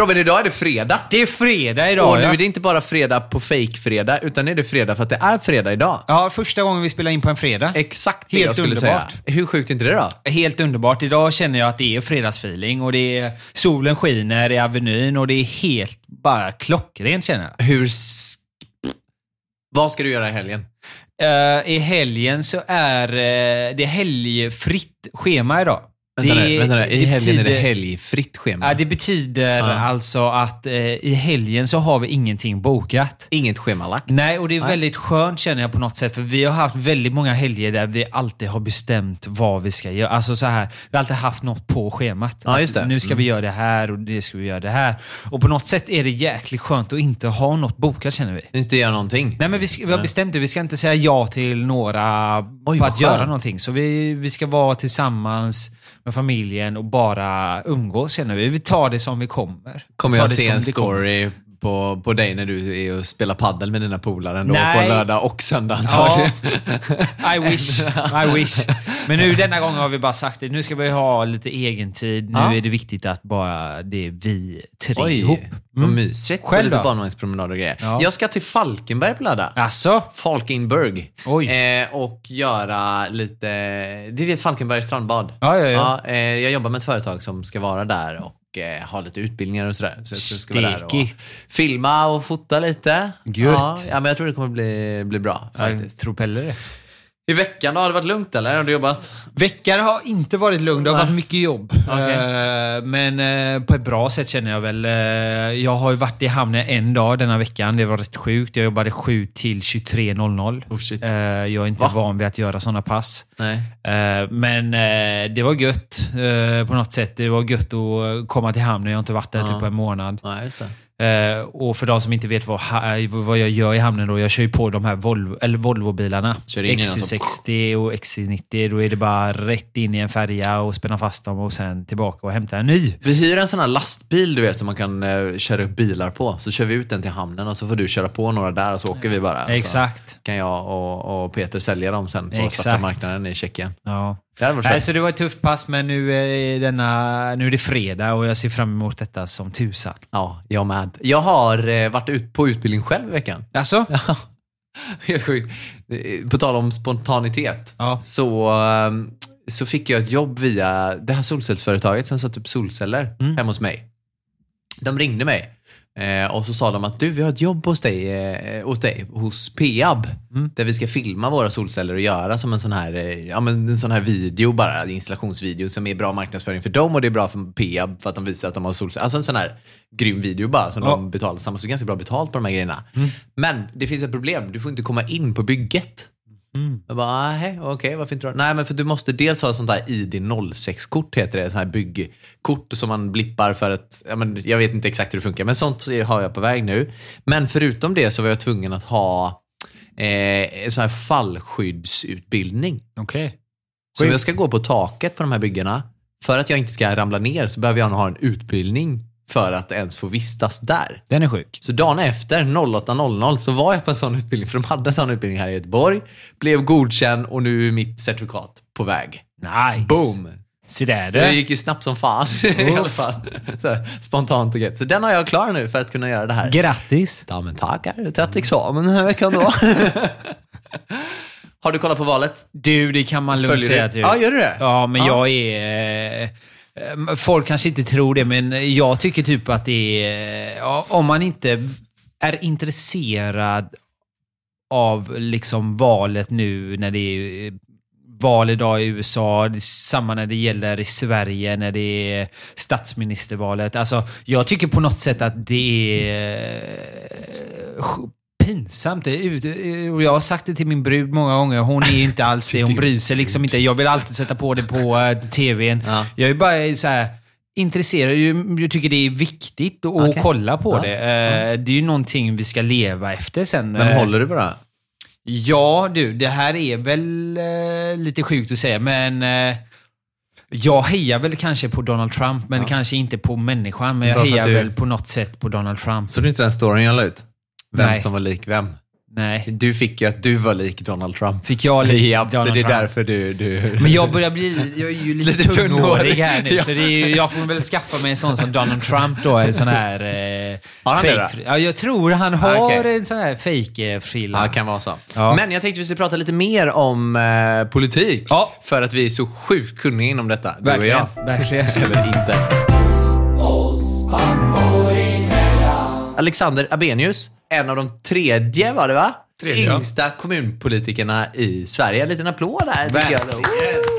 Robin, idag är det fredag. Det är fredag Och idag nu ja. är det inte bara fredag på fake-fredag, utan nu är det fredag för att det är fredag idag. ja, första gången vi spelar in på en fredag. Exakt det Helt jag skulle underbart. säga. Hur sjukt är inte det då? Helt underbart. Idag känner jag att det är fredagsfeeling och det är solen skiner i Avenyn och det är helt bara klockrent känner jag. Hur... s- Vad ska du göra i helgen? Eh, I helgen så är eh, det helgfritt schema idag. Vänta det, nu, vänta nu. I helgen är det betyder- helgfritt schema. Ja, det betyder Ja. alltså att eh, i helgen så har vi ingenting bokat. Inget schemalagt. Nej, och det är Nej. väldigt skönt känner jag på något sätt. För vi har haft väldigt många helger där vi alltid har bestämt vad vi ska göra. Alltså så här, vi har alltid haft något på schemat. Ja, just det. Att Nu ska vi göra det här och det ska vi göra det här. Och på något sätt är det jäkligt skönt att inte ha något bokat känner vi. Inte göra någonting. Nej men vi, ska, vi har bestämt det, vi ska inte säga ja till några Oj, på att göra skönt. någonting. Så vi, vi ska vara tillsammans med familjen och bara umgås känner vi. Vi tar det som vi kommer. Kommer jag se en story på, på dig när du är och spelar paddel med dina polare ändå Nej. på lördag och söndag Ja, antagligen? I wish. I wish. Men nu denna gången har vi bara sagt det. Nu ska vi ha lite egen tid. Nu Ja. är det viktigt att bara det är vi tre Oj, ihop. vad Mm. mysigt. Själv då? barnvagnspromenad och grejer. Ja. Jag ska till Falkenberg på lördag. Alltså? Falkenberg. Eh, och göra lite... Du vet Falkenbergs strandbad? Ja, ja, ja. eh, jag jobbar med ett företag som ska vara där och eh, ha lite utbildningar och sådär. Så jag ska vara där och Stekigt. filma och fota lite. Gött. Ja, ja, men jag tror det kommer bli, bli bra faktiskt. Jag tror Pelle det. I veckan då, har det varit lugnt eller? Har du jobbat? Veckan har inte varit lugn. Det har Nej. varit mycket jobb. Okej. Eh, Men eh, på ett bra sätt känner jag väl. Eh, Jag har ju varit i hamnen en dag denna veckan. Det var rätt sjukt. Jag jobbade 7 till 23.00. Oh, shit. Jag är inte Va? van vid att göra sådana pass. Nej. Men det var gött på något sätt. Det var gött att komma till hamnen. Jag har inte varit där Ja. typ på en månad. Ja, just det. Eh, Och för de som inte vet vad, ha- vad jag gör i hamnen då. Jag kör ju på de här Volvo, eller Volvo-bilarna. Som- XC60 och XC90. Då är det bara rätt in i en färja och spänna fast dem och sen tillbaka och hämta en ny. Vi hyr en sån här lastbil du vet som man kan eh, köra upp bilar på. Så kör vi ut den till hamnen och så får du köra på några där och så åker vi bara. Exakt. Så kan jag och, och Peter sälja dem sen på svarta Exakt. marknaden i Tjeckien. Ja. Nej, så det var ett tufft pass, men nu är, denna, nu är det fredag och jag ser fram emot detta som tusan. Ja, jag med. Jag har eh, varit ut på utbildning själv i veckan. Alltså? Ja, helt sjukt. På tal om spontanitet. Ja. Så, eh, så fick jag ett jobb via det här solcellsföretaget som satt upp solceller Mm. hemma hos mig. De ringde mig eh, och så sa de att du, vi har ett jobb hos dig, eh, hos, dig hos Peab. Mm. Där vi ska filma våra solceller och göra som en sån här, eh, ja, men en sån här video bara, installationsvideo som är bra marknadsföring för dem och det är bra för Peab för att de visar att de har solceller. Alltså en sån här grym video bara som Ja. de betalar tillsammans. Så ganska bra betalt på de här grejerna. Men det finns ett problem, du får inte komma in på bygget. Jag bara, nej, okej, varför inte då? Nej, men för du måste dels ha ett sånt där ID06-kort, heter det. Sånt här byggkort som man blippar för att, ja, men jag vet inte exakt hur det funkar, men sånt har jag på väg nu. Men förutom det så var jag tvungen att ha eh, sån här fallskyddsutbildning. Okej. Så om Sjukt. jag ska gå på taket på de här byggena, för att jag inte ska ramla ner så behöver jag nog ha en utbildning för att ens få vistas där. Den är sjuk. Så dagen efter, 08.00, så var jag på en sån utbildning, för de hade en sån utbildning här i Göteborg, blev godkänd och nu är mitt certifikat på väg. Nice. Boom! Se där Det du. gick ju snabbt som fan i alla fall. Så, spontant och gött. Så den har jag klar nu för att kunna göra det här. Grattis. Ja men tackar, jag har examen den här veckan då. har du kollat på valet? Du, det kan man lugnt Följer säga att du Ja, gör du det? Ja, men Ja. jag är... eh, Ehm, folk kanske inte tror det, men jag tycker typ att det är... Om man inte är intresserad av liksom valet nu när det är eh, val idag i USA, samma när det gäller i Sverige när det är statsministervalet. Alltså, jag tycker på något sätt att det är eh, pinsamt. Och jag har sagt det till min brud många gånger. Hon är inte alls det. Hon bryr sig liksom inte. Jag vill alltid sätta på det på uh, tvn. Ja. Jag är bara så här intresserad. Jag, tycker det är viktigt att Okej. kolla på Ja. det. Eh, Det är ju någonting vi ska leva efter sen. Men Eh, håller du bara? Ja, du. Det här är väl eh, lite sjukt att säga, men eh, jag hejar väl kanske på Donald Trump, men kanske inte på människan. Men jag hejar du- väl på något sätt på Donald Trump. Så du inte den storyn jag la ut? Vem Nej. som var lik vem? Nej. Du fick ju att du var lik Donald Trump. Fick jag lik Ja, så Donald det är Trump? därför du... du... Men jag börjar bli, jag är ju lite, Lite tunnhårig. här nu, Ja. så det är ju, jag får väl skaffa mig en sån som Donald Trump då, en sån här... Eh, Har han det fake- då? Ja, jag tror han har Ah, okej. en sån här fake-frilla. Ja, det kan vara så. Ja. Men jag tänkte vi skulle prata lite mer om eh, politik. Ja. För att vi är så sjukt kunniga inom detta. Du Verkligen, och jag. verkligen. Eller inte. Alexander Abenius, en av de tredje var det va? Tredje, ja. Yngsta kommunpolitikerna i Sverige. En liten applåd där jag.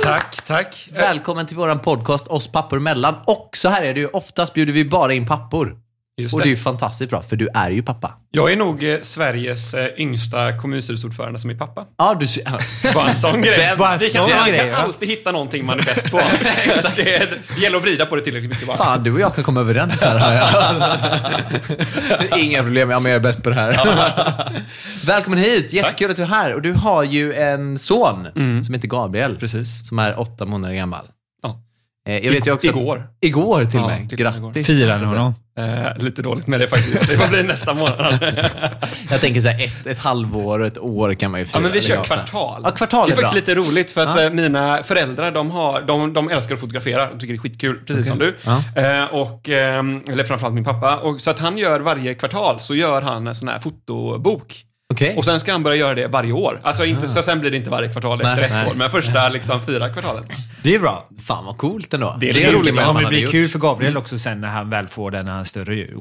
Tack, tack. Välkommen till våran podcast Oss pappor emellan. Och så här är det ju, oftast bjuder vi bara in pappor. Just och det det. är ju fantastiskt bra, för du är ju pappa. Jag är nog eh, Sveriges eh, yngsta kommunstyrelseordförande som är pappa. Ja, du ser... Bara en sån grej. Den- Bara, kan, kan- man grej, kan ja. alltid hitta någonting man är bäst på. Exakt. Det, är- det gäller att vrida på det tillräckligt mycket bara. Fan, du och jag kan komma överens här. jag. Inga problem, ja, men jag är bäst på det här. Välkommen hit, jättekul att du är här. Och du har ju en son som heter Gabriel. Precis. Som är åtta månader gammal. Eh, Jag vet ju också Igår. Igår till Ja, mig. till. Grattis. Firar ni honom? Eh, lite dåligt med det faktiskt. Det får bli nästa månad. Jag tänker så här, ett, ett halvår och ett år kan man ju fira. Ja, men vi kör liksom. kvartal. Ja, kvartal Det är är faktiskt bra. lite roligt för att Ja. eh, mina föräldrar, de, har, de, de älskar att fotografera. De tycker det är skitkul, precis som du. Ja. Eh, och, eh, eller framförallt min pappa. Och, så att han gör varje kvartal, så gör han en sån här fotobok. Okej. Och sen ska han börja göra det varje år. Alltså inte, så sen blir det inte varje kvartal Nej, efter ett nej. år, men första liksom fyra kvartalen. Det är bra. Fan vad coolt ändå. Det är Det är roligt Det kommer bli gjort. kul för Gabriel också sen när han väl får den när han är större. ju.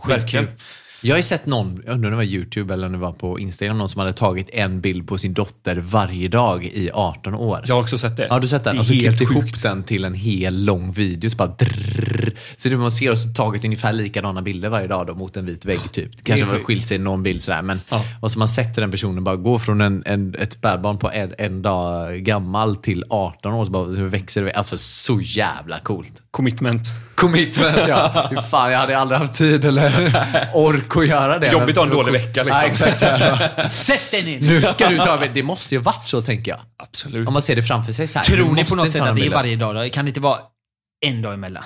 Jag har ju sett någon, jag undrar om det var YouTube eller om det var på Instagram, någon som hade tagit en bild på sin dotter varje dag i 18 år. Jag har också sett det. Ja, du har sett den? Det är Och så helt klippt ihop den till en hel lång video. Så bara drrrr. Så det man ser så tagit ungefär likadana bilder varje dag då, mot en vit vägg typ. Det kanske är har skilt sig någon bild sådär. Men, Ja. Och så man sätter den personen bara gå från en, en, ett spädbarn på en, en dag gammal till 18 år. Så bara växer det. Alltså så jävla coolt. Commitment. Commitment ja. Fan, jag hade aldrig haft tid eller ork att göra det. Jobbigt att ha en dålig vecka, liksom. Ja, exakt. Sätt dig ner Nu ska du ta. Det måste ju ha varit så tänker jag. Absolut. Om man ser det framför sig så här. Tror ni på något sätt att det är varje dag då? Kan det inte vara en dag emellan?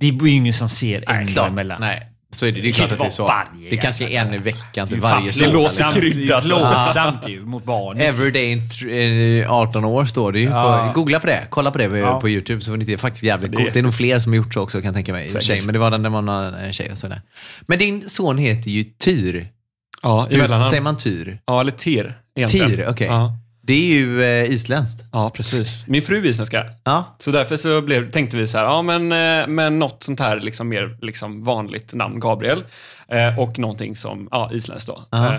Det är ju ingen som ser en Nej, dag emellan. Nej, så är det. Det är klart att det är så. varje Det kanske är en i veckan till varje låter liksom. krydda, alltså. Plågsamt ju mot barnet. Everyday in th- eh, 18 år står det ju. Ja. På, googla på det. Kolla på det på, Ja. på YouTube. Så får ni se. Det är faktiskt jävligt Det är coolt. Det är nog fler som har gjort så också kan jag tänka mig. Säkert. Men det var den där var en tjej och sådär. Men din son heter ju Tyr. Ja, i Hur säger man Tyr? Ja, eller Tir. egentligen. Tyr, okej. Ja. Det är ju eh, isländskt. ja, precis. Min fru är isländska. Ja. Så därför så blev, tänkte vi så här, ja men, eh, men något sånt här liksom mer liksom vanligt namn, Gabriel. Eh, och någonting som, ja, isländskt då. Eh,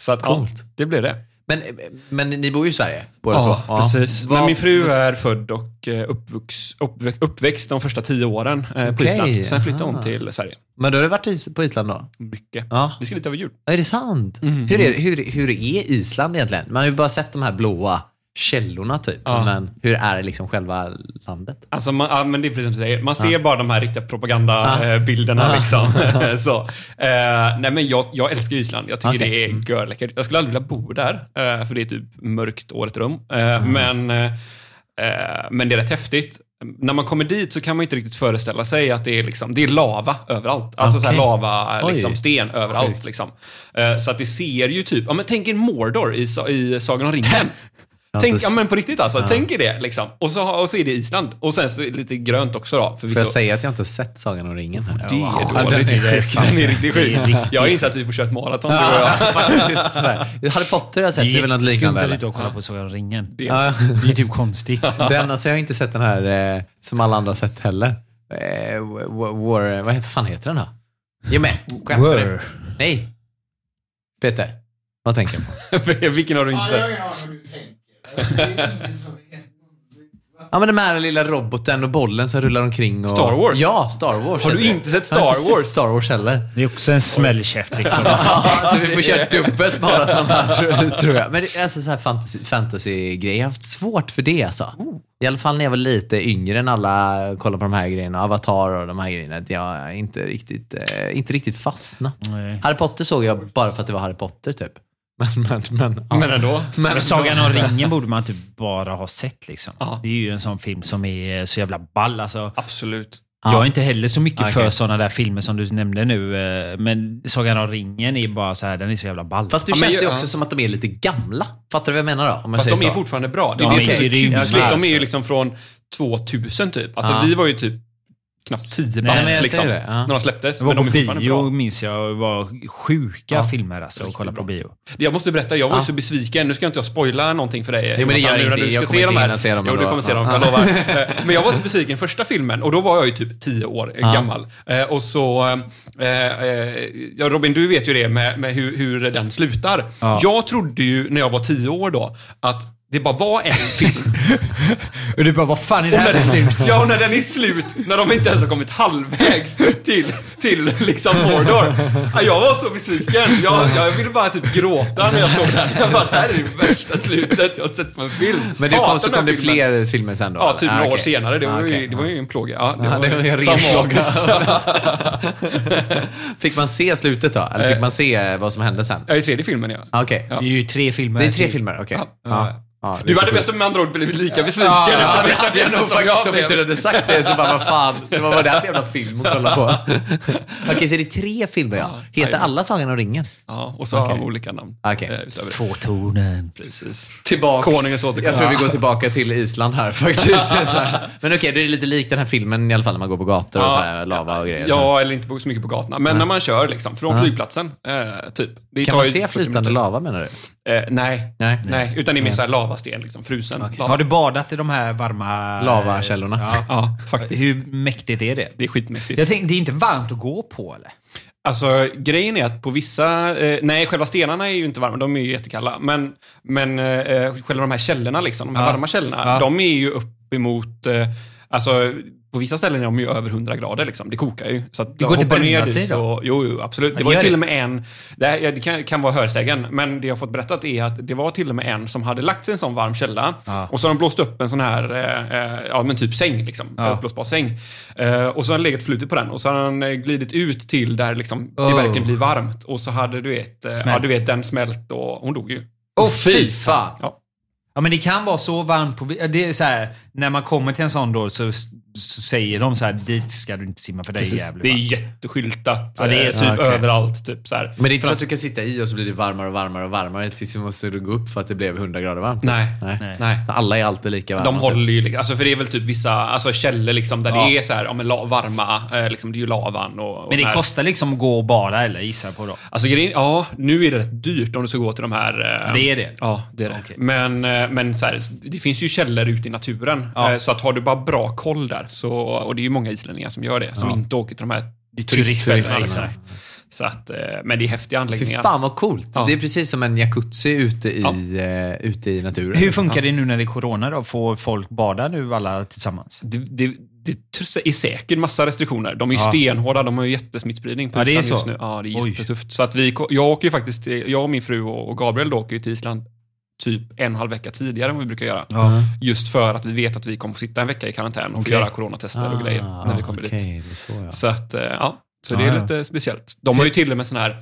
så att, Coolt. ja, det blev det. Men, men ni bor ju i Sverige, båda Ja, två. precis. Men min fru är född och eh, uppvux, uppväxt, uppväxt de första tio åren eh, på Okej, Island. Sen flyttade hon till Sverige. Men då har du varit på Island då? Mycket. Ja. Vi ska lite över jul. Är det sant? Mm. Hur, är, hur, hur är Island egentligen? Man har ju bara sett de här blåa källorna typ. Ja. Men hur är liksom själva landet? Alltså, man, ja, men det är precis som du säger. Man ser bara de här riktiga propagandabilderna. Liksom. så. Eh, nej, men jag, jag älskar Island. Jag tycker Okej. det är görläckert. Jag skulle aldrig vilja bo där, eh, för det är typ mörkt året runt. Eh, men, eh, eh, men det är rätt häftigt. När man kommer dit så kan man inte riktigt föreställa sig att det är, liksom, det är lava överallt. Alltså så här Okej. lava, liksom, sten överallt. Liksom. Eh, så att det ser ju typ, ja men tänk er Mordor i, i Sagan om ringen. Har Tänk, inte ja men på riktigt alltså. Tänk er det liksom. Och så, och så är det Island. Och sen så är det lite grönt också då. För Får jag säga att jag inte har sett Sagan om ringen? Här? det Ja, är dåligt. den är fan- Den är riktigt sjuk. det är Jag inser att vi får köra ett maraton jag. Faktiskt. Harry Potter har jag sett, det är väl något liknande? Skumt Eller? att inte kolla på Sagan om ringen. Det- Ja, Det är typ konstigt. den, alltså jag har inte sett den här eh, som alla andra har sett heller. Eh, War, vad heter- fan heter den då? Ge med. Skämtar du? Nej. Peter, vad tänker du på? Vilken har du inte sett? Ja men den här lilla roboten och bollen som rullar omkring. Och... Star Wars? Ja, Star Wars. Har du inte sett Jag har inte Star Wars? Sett Star Wars heller. Det är också en smällkäft liksom. Ja, så vi får köra dubbelt maraton här tror, jag. Men det är alltså så här fantasy, fantasy-grejer. Jag har haft svårt för det alltså. I alla fall när jag var lite yngre än alla kollade på de här grejerna. Avatar och de här grejerna. att Jag inte riktigt, eh, inte riktigt fastnat. Nej. Harry Potter såg jag bara för att det var Harry Potter typ. Men, men, men, ja. Men ändå. Men, Men Sagan om ringen borde man typ bara ha sett liksom. Ja. Det är ju en sån film som är så jävla ball. Alltså, Absolut. Jag är inte heller så mycket Okej. för såna där filmer som du nämnde nu. eh, Men Sagan om ringen är bara så här, den är så jävla ball. Fast men känns det ju- också ja. som att de är lite gamla. Fattar du vad jag menar då? Om Fast säger de är så. fortfarande bra. Det är Ja, det är så grymma, kusligt. De är ju liksom från 2000 typ. Alltså Ja. vi var ju typ knappt 10 Nej, bast jag liksom, det, ja. när de släpptes. jag var Men på de bio bra. minns jag. var sjuka Ja. filmer alltså att kolla på bio. Jag måste berätta, jag var Ja. så besviken. Nu ska inte jag spoila någonting för dig. Jo, men det gör ingenting. du Jag ska kommer se de inte hinna se dem Jo, du kommer se dem. Ja. Jag lovar. Eh, Men jag var så besviken första filmen och då var jag ju typ 10 år eh, Ja. gammal. Eh, Och så... Ja, Robin, du vet ju det med, med hur, hur den slutar. Ja. Jag trodde ju när jag var 10 år då att det bara var en film. Och du bara, vad fan är det Och här när, för slut? ja, och när den är slut, när de inte ens har kommit halvvägs till, till liksom Mordor. Ja, Jag var så besviken. Jag, jag ville bara typ gråta när jag såg den. Jag bara, det här är det värsta slutet jag har sett på en film. Men det kom, så kom det filmen. fler filmer sen då? Ja, typ Ah, några år okej. senare. Det var, Ah, ju, okej. det var ju en plåga. Ja, det Ja, var, det var ju en ren traumatiskt. Fick man se slutet då? Eller fick man se vad som hände sen? Ja, i tredje filmen ja. Ah, Okej. Ja. Det är ju tre filmer. Det är tre filmer, okej. Ja. Ja. Ja, det är Du hade med andra ord blivit lika besviken Ja, efter det hade jag nog faktiskt om inte du hade sagt det. Så bara, vad fan, det var vad det här för jävla film att kolla på? Okej, så det är tre filmer ja. Heter alla Sagan om ringen? Ja, och så har de olika namn. Okej. eh. Två tornen. Precis. Tillbaks. Konungens återkomst. Jag tror vi går tillbaka till Island här faktiskt. Men okej, det är lite likt den här filmen i alla fall när man går på gator och så här, lava och grejer. Ja, eller inte så mycket på gatorna. Men när man kör liksom, från flygplatsen, eh, typ. Kan man se 40 flytande lava menar du? Eh, nej. Nej. nej. Utan det är mer såhär lavasten, liksom, frusen. Lava. Har du badat i de här varma... Lavakällorna. Ja. Ja, faktiskt. Hur mäktigt är det? Det är skitmäktigt. Jag tänkte, det är inte varmt att gå på eller? Alltså, grejen är att på vissa... Eh, nej, själva stenarna är ju inte varma, de är ju jättekalla. Men, men eh, själva de här källorna, liksom, de här Ja. varma källorna, Ja. de är ju uppemot... Eh, alltså, på vissa ställen är de ju över 100 grader. Liksom. Det kokar ju. Så att Det går inte att bränna sig då? Jo, jo, absolut. Det var till det. och med en... Det, här, det kan, kan vara hörsägen, men det jag fått berättat är att det var till och med en som hade lagt sig i en sån varm källa. Ja. Och så har de blåst upp en sån här, eh, eh, ja men typ säng liksom. Ja. Uppblåsbar säng. Eh, och så har han legat flutit på den och så har han eh, glidit ut till där liksom det Oh. verkligen blir varmt. Och så hade du vet, eh, ja, du vet den smält och hon dog ju. Åh fy fan! Ja. Ja, men det kan vara så varmt på... Det är så här, när man kommer till en sån då så, så säger de så här, dit ska du inte simma för det är Precis. jävligt Det är jätteskyltat. Ja, det är eh, typ Okej. överallt. Typ, så här. Men det är inte så För att du kan sitta i och så blir det varmare och varmare och varmare tills vi måste gå upp för att det blev 100 grader varmt? Nej. Nej. Nej. Nej. Alla är alltid lika varma. De typ. håller ju, alltså för det är väl typ vissa alltså källor liksom där Ja. det är så här, ja, men la, varma, eh, liksom, det är ju lavan och, och Men det här. kostar liksom att gå och bada eller gissar jag på då? Alltså grejen, ja, nu är det rätt dyrt om du ska gå till de här... eh, Ja, det är det? Ja, det är det. Okej. Men, eh, men så här, det finns ju källor ute i naturen. Ja. Eh, Så att har du bara bra koll där, så, och det är ju många islänningar som gör det, som Ja. inte åker till de här turistställena. Så att, eh, men det är häftiga Fy anläggningar. fan vad coolt. Ja. Det är precis som en jacuzzi ute i, eh, ute i naturen. Hur funkar det nu när det är corona då? Får folk bada nu alla tillsammans? Det, det, det är säkert massa restriktioner. De är ju Ja. stenhårda, de har ju jättesmittspridning på Ja, Island just nu. Ja, det är Oj. jättetufft. Så att vi, jag åker ju faktiskt, jag och min fru och Gabriel då åker ju till Island typ en halv vecka tidigare än vad vi brukar göra. Ja. Just för att vi vet att vi kommer få sitta en vecka i karantän och få Okej. göra coronatester och grejer när vi kommer Ah, okej, dit. så, ja. Så att, eh, ja. Så Ja, det är ja. lite speciellt. De har ju till och med sån här,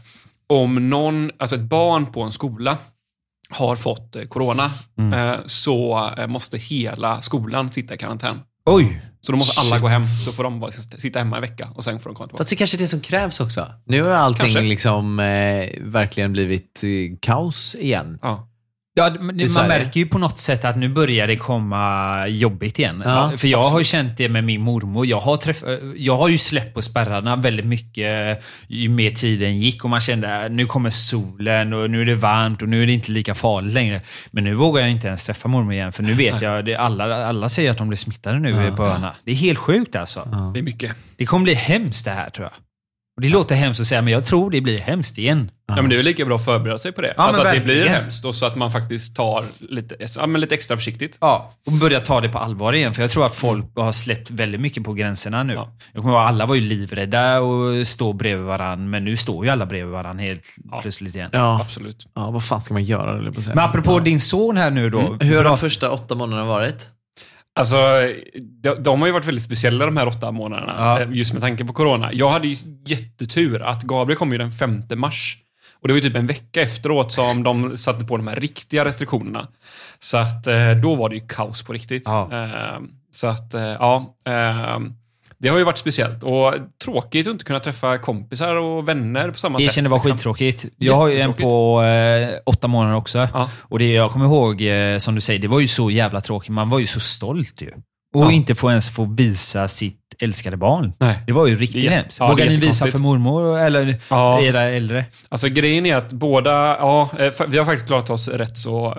om någon, alltså ett barn på en skola har fått eh, corona, Mm. eh, så måste hela skolan sitta i karantän. Oj! Så då måste alla Shit. gå hem, så får de bara sitta hemma en vecka och sen får de komma tillbaka. Fast det kanske är det som krävs också. Nu har allting Kanske. liksom eh, verkligen blivit eh, kaos igen. Ja. Ja, man Sverige. märker ju på något sätt att nu börjar det komma jobbigt igen. Ja, För jag har ju känt det med min mormor. Jag har, träff- jag har ju släppt på spärrarna väldigt mycket ju mer tiden gick och man kände att nu kommer solen och nu är det varmt och nu är det inte lika farligt längre. Men nu vågar jag inte ens träffa mormor igen för nu vet jag, det, alla, alla säger att de blir smittade nu på öarna. Det är helt sjukt alltså. Det är mycket. Det kommer bli hemskt det här tror jag. Och det låter hemskt att säga, men jag tror det blir hemskt igen. Ja, men det är väl lika bra att förbereda sig på det. Ja, alltså men att det blir verkligen. hemskt och så att man faktiskt tar lite, ja, men lite extra försiktigt. Ja, och börja ta det på allvar igen. För jag tror att folk har släppt väldigt mycket på gränserna nu. Ja. Jag kommer ihåg, alla var ju livrädda och stå bredvid varandra, men nu står ju alla bredvid varandra helt plötsligt igen. Ja. Absolut. ja, vad fan ska man göra? Men apropå din son här nu då. Hur har bra- de första åtta månaderna varit? Alltså, de, de har ju varit väldigt speciella de här åtta månaderna. Ja. eh, Just med tanke på corona. Jag hade ju jättetur att Gabriel kom ju den 5 mars. Och det var ju typ en vecka efteråt som de satte på de här riktiga restriktionerna. Så att eh, då var det ju kaos på riktigt. Ja. Eh, Så att, ja. Det har ju varit speciellt och tråkigt att inte kunna träffa kompisar och vänner på samma Jag sätt. känner det var liksom. skittråkigt. Jag har ju en på eh, åtta månader också. Ja. Och det jag kommer ihåg, eh, som du säger, det var ju så jävla tråkigt. Man var ju så stolt ju. Och Ja. inte få ens få visa sitt älskade barn. Nej. Det var ju riktigt är- hemskt. ja, Vågar ni visa för mormor eller Ja. era äldre? Alltså grejen är att båda, ja, eh, vi har faktiskt klarat oss rätt så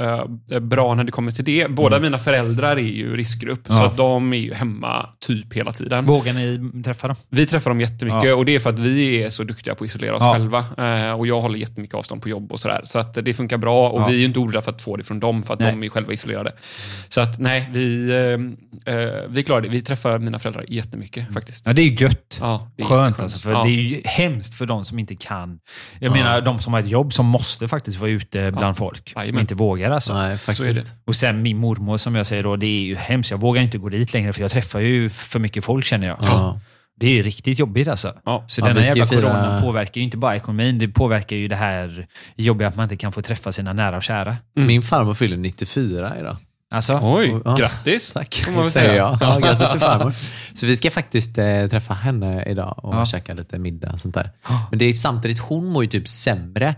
eh, bra när det kommer till det. Båda mina föräldrar är ju riskgrupp, så Ja. att de är ju hemma typ hela tiden. Vågar ni träffa dem? Vi träffar dem jättemycket Ja. och det är för att vi är så duktiga på att isolera oss Ja. själva. Eh, och jag håller jättemycket avstånd på jobb och sådär. Så att det funkar bra och Ja. vi är ju inte oroliga för att få det från dem, för att Nej. de är själva isolerade. Så att nej, vi, eh, eh, vi klarar det. Vi träffar mina föräldrar jättemycket faktiskt. Ja, det är ju gött. Ja, det är Skönt alltså, för Ja. det är ju hemskt för de som inte kan. Jag menar, de som har ett jobb som måste faktiskt vara ute bland folk. Jajamän. Men inte vågar alltså. Nej, Så är faktiskt. det. Och sen min mormor som jag säger då, det är ju hemskt. Jag vågar inte gå dit längre för jag träffar ju för mycket folk känner jag. Ja. Det är ju riktigt jobbigt alltså. Ja. Så Ja, vi ska jävla fira- corona påverkar ju inte bara ekonomin, det påverkar ju det här jobbiga att man inte kan få träffa sina nära och kära. Min farmor fyller 94 idag. Alltså, Oj, Ja. grattis! Tack, får man väl säger jag. Ja, grattis till farmor. Så vi ska faktiskt eh, träffa henne idag och Ja. käka lite middag och sånt där. Men det är samtidigt, hon mår ju typ sämre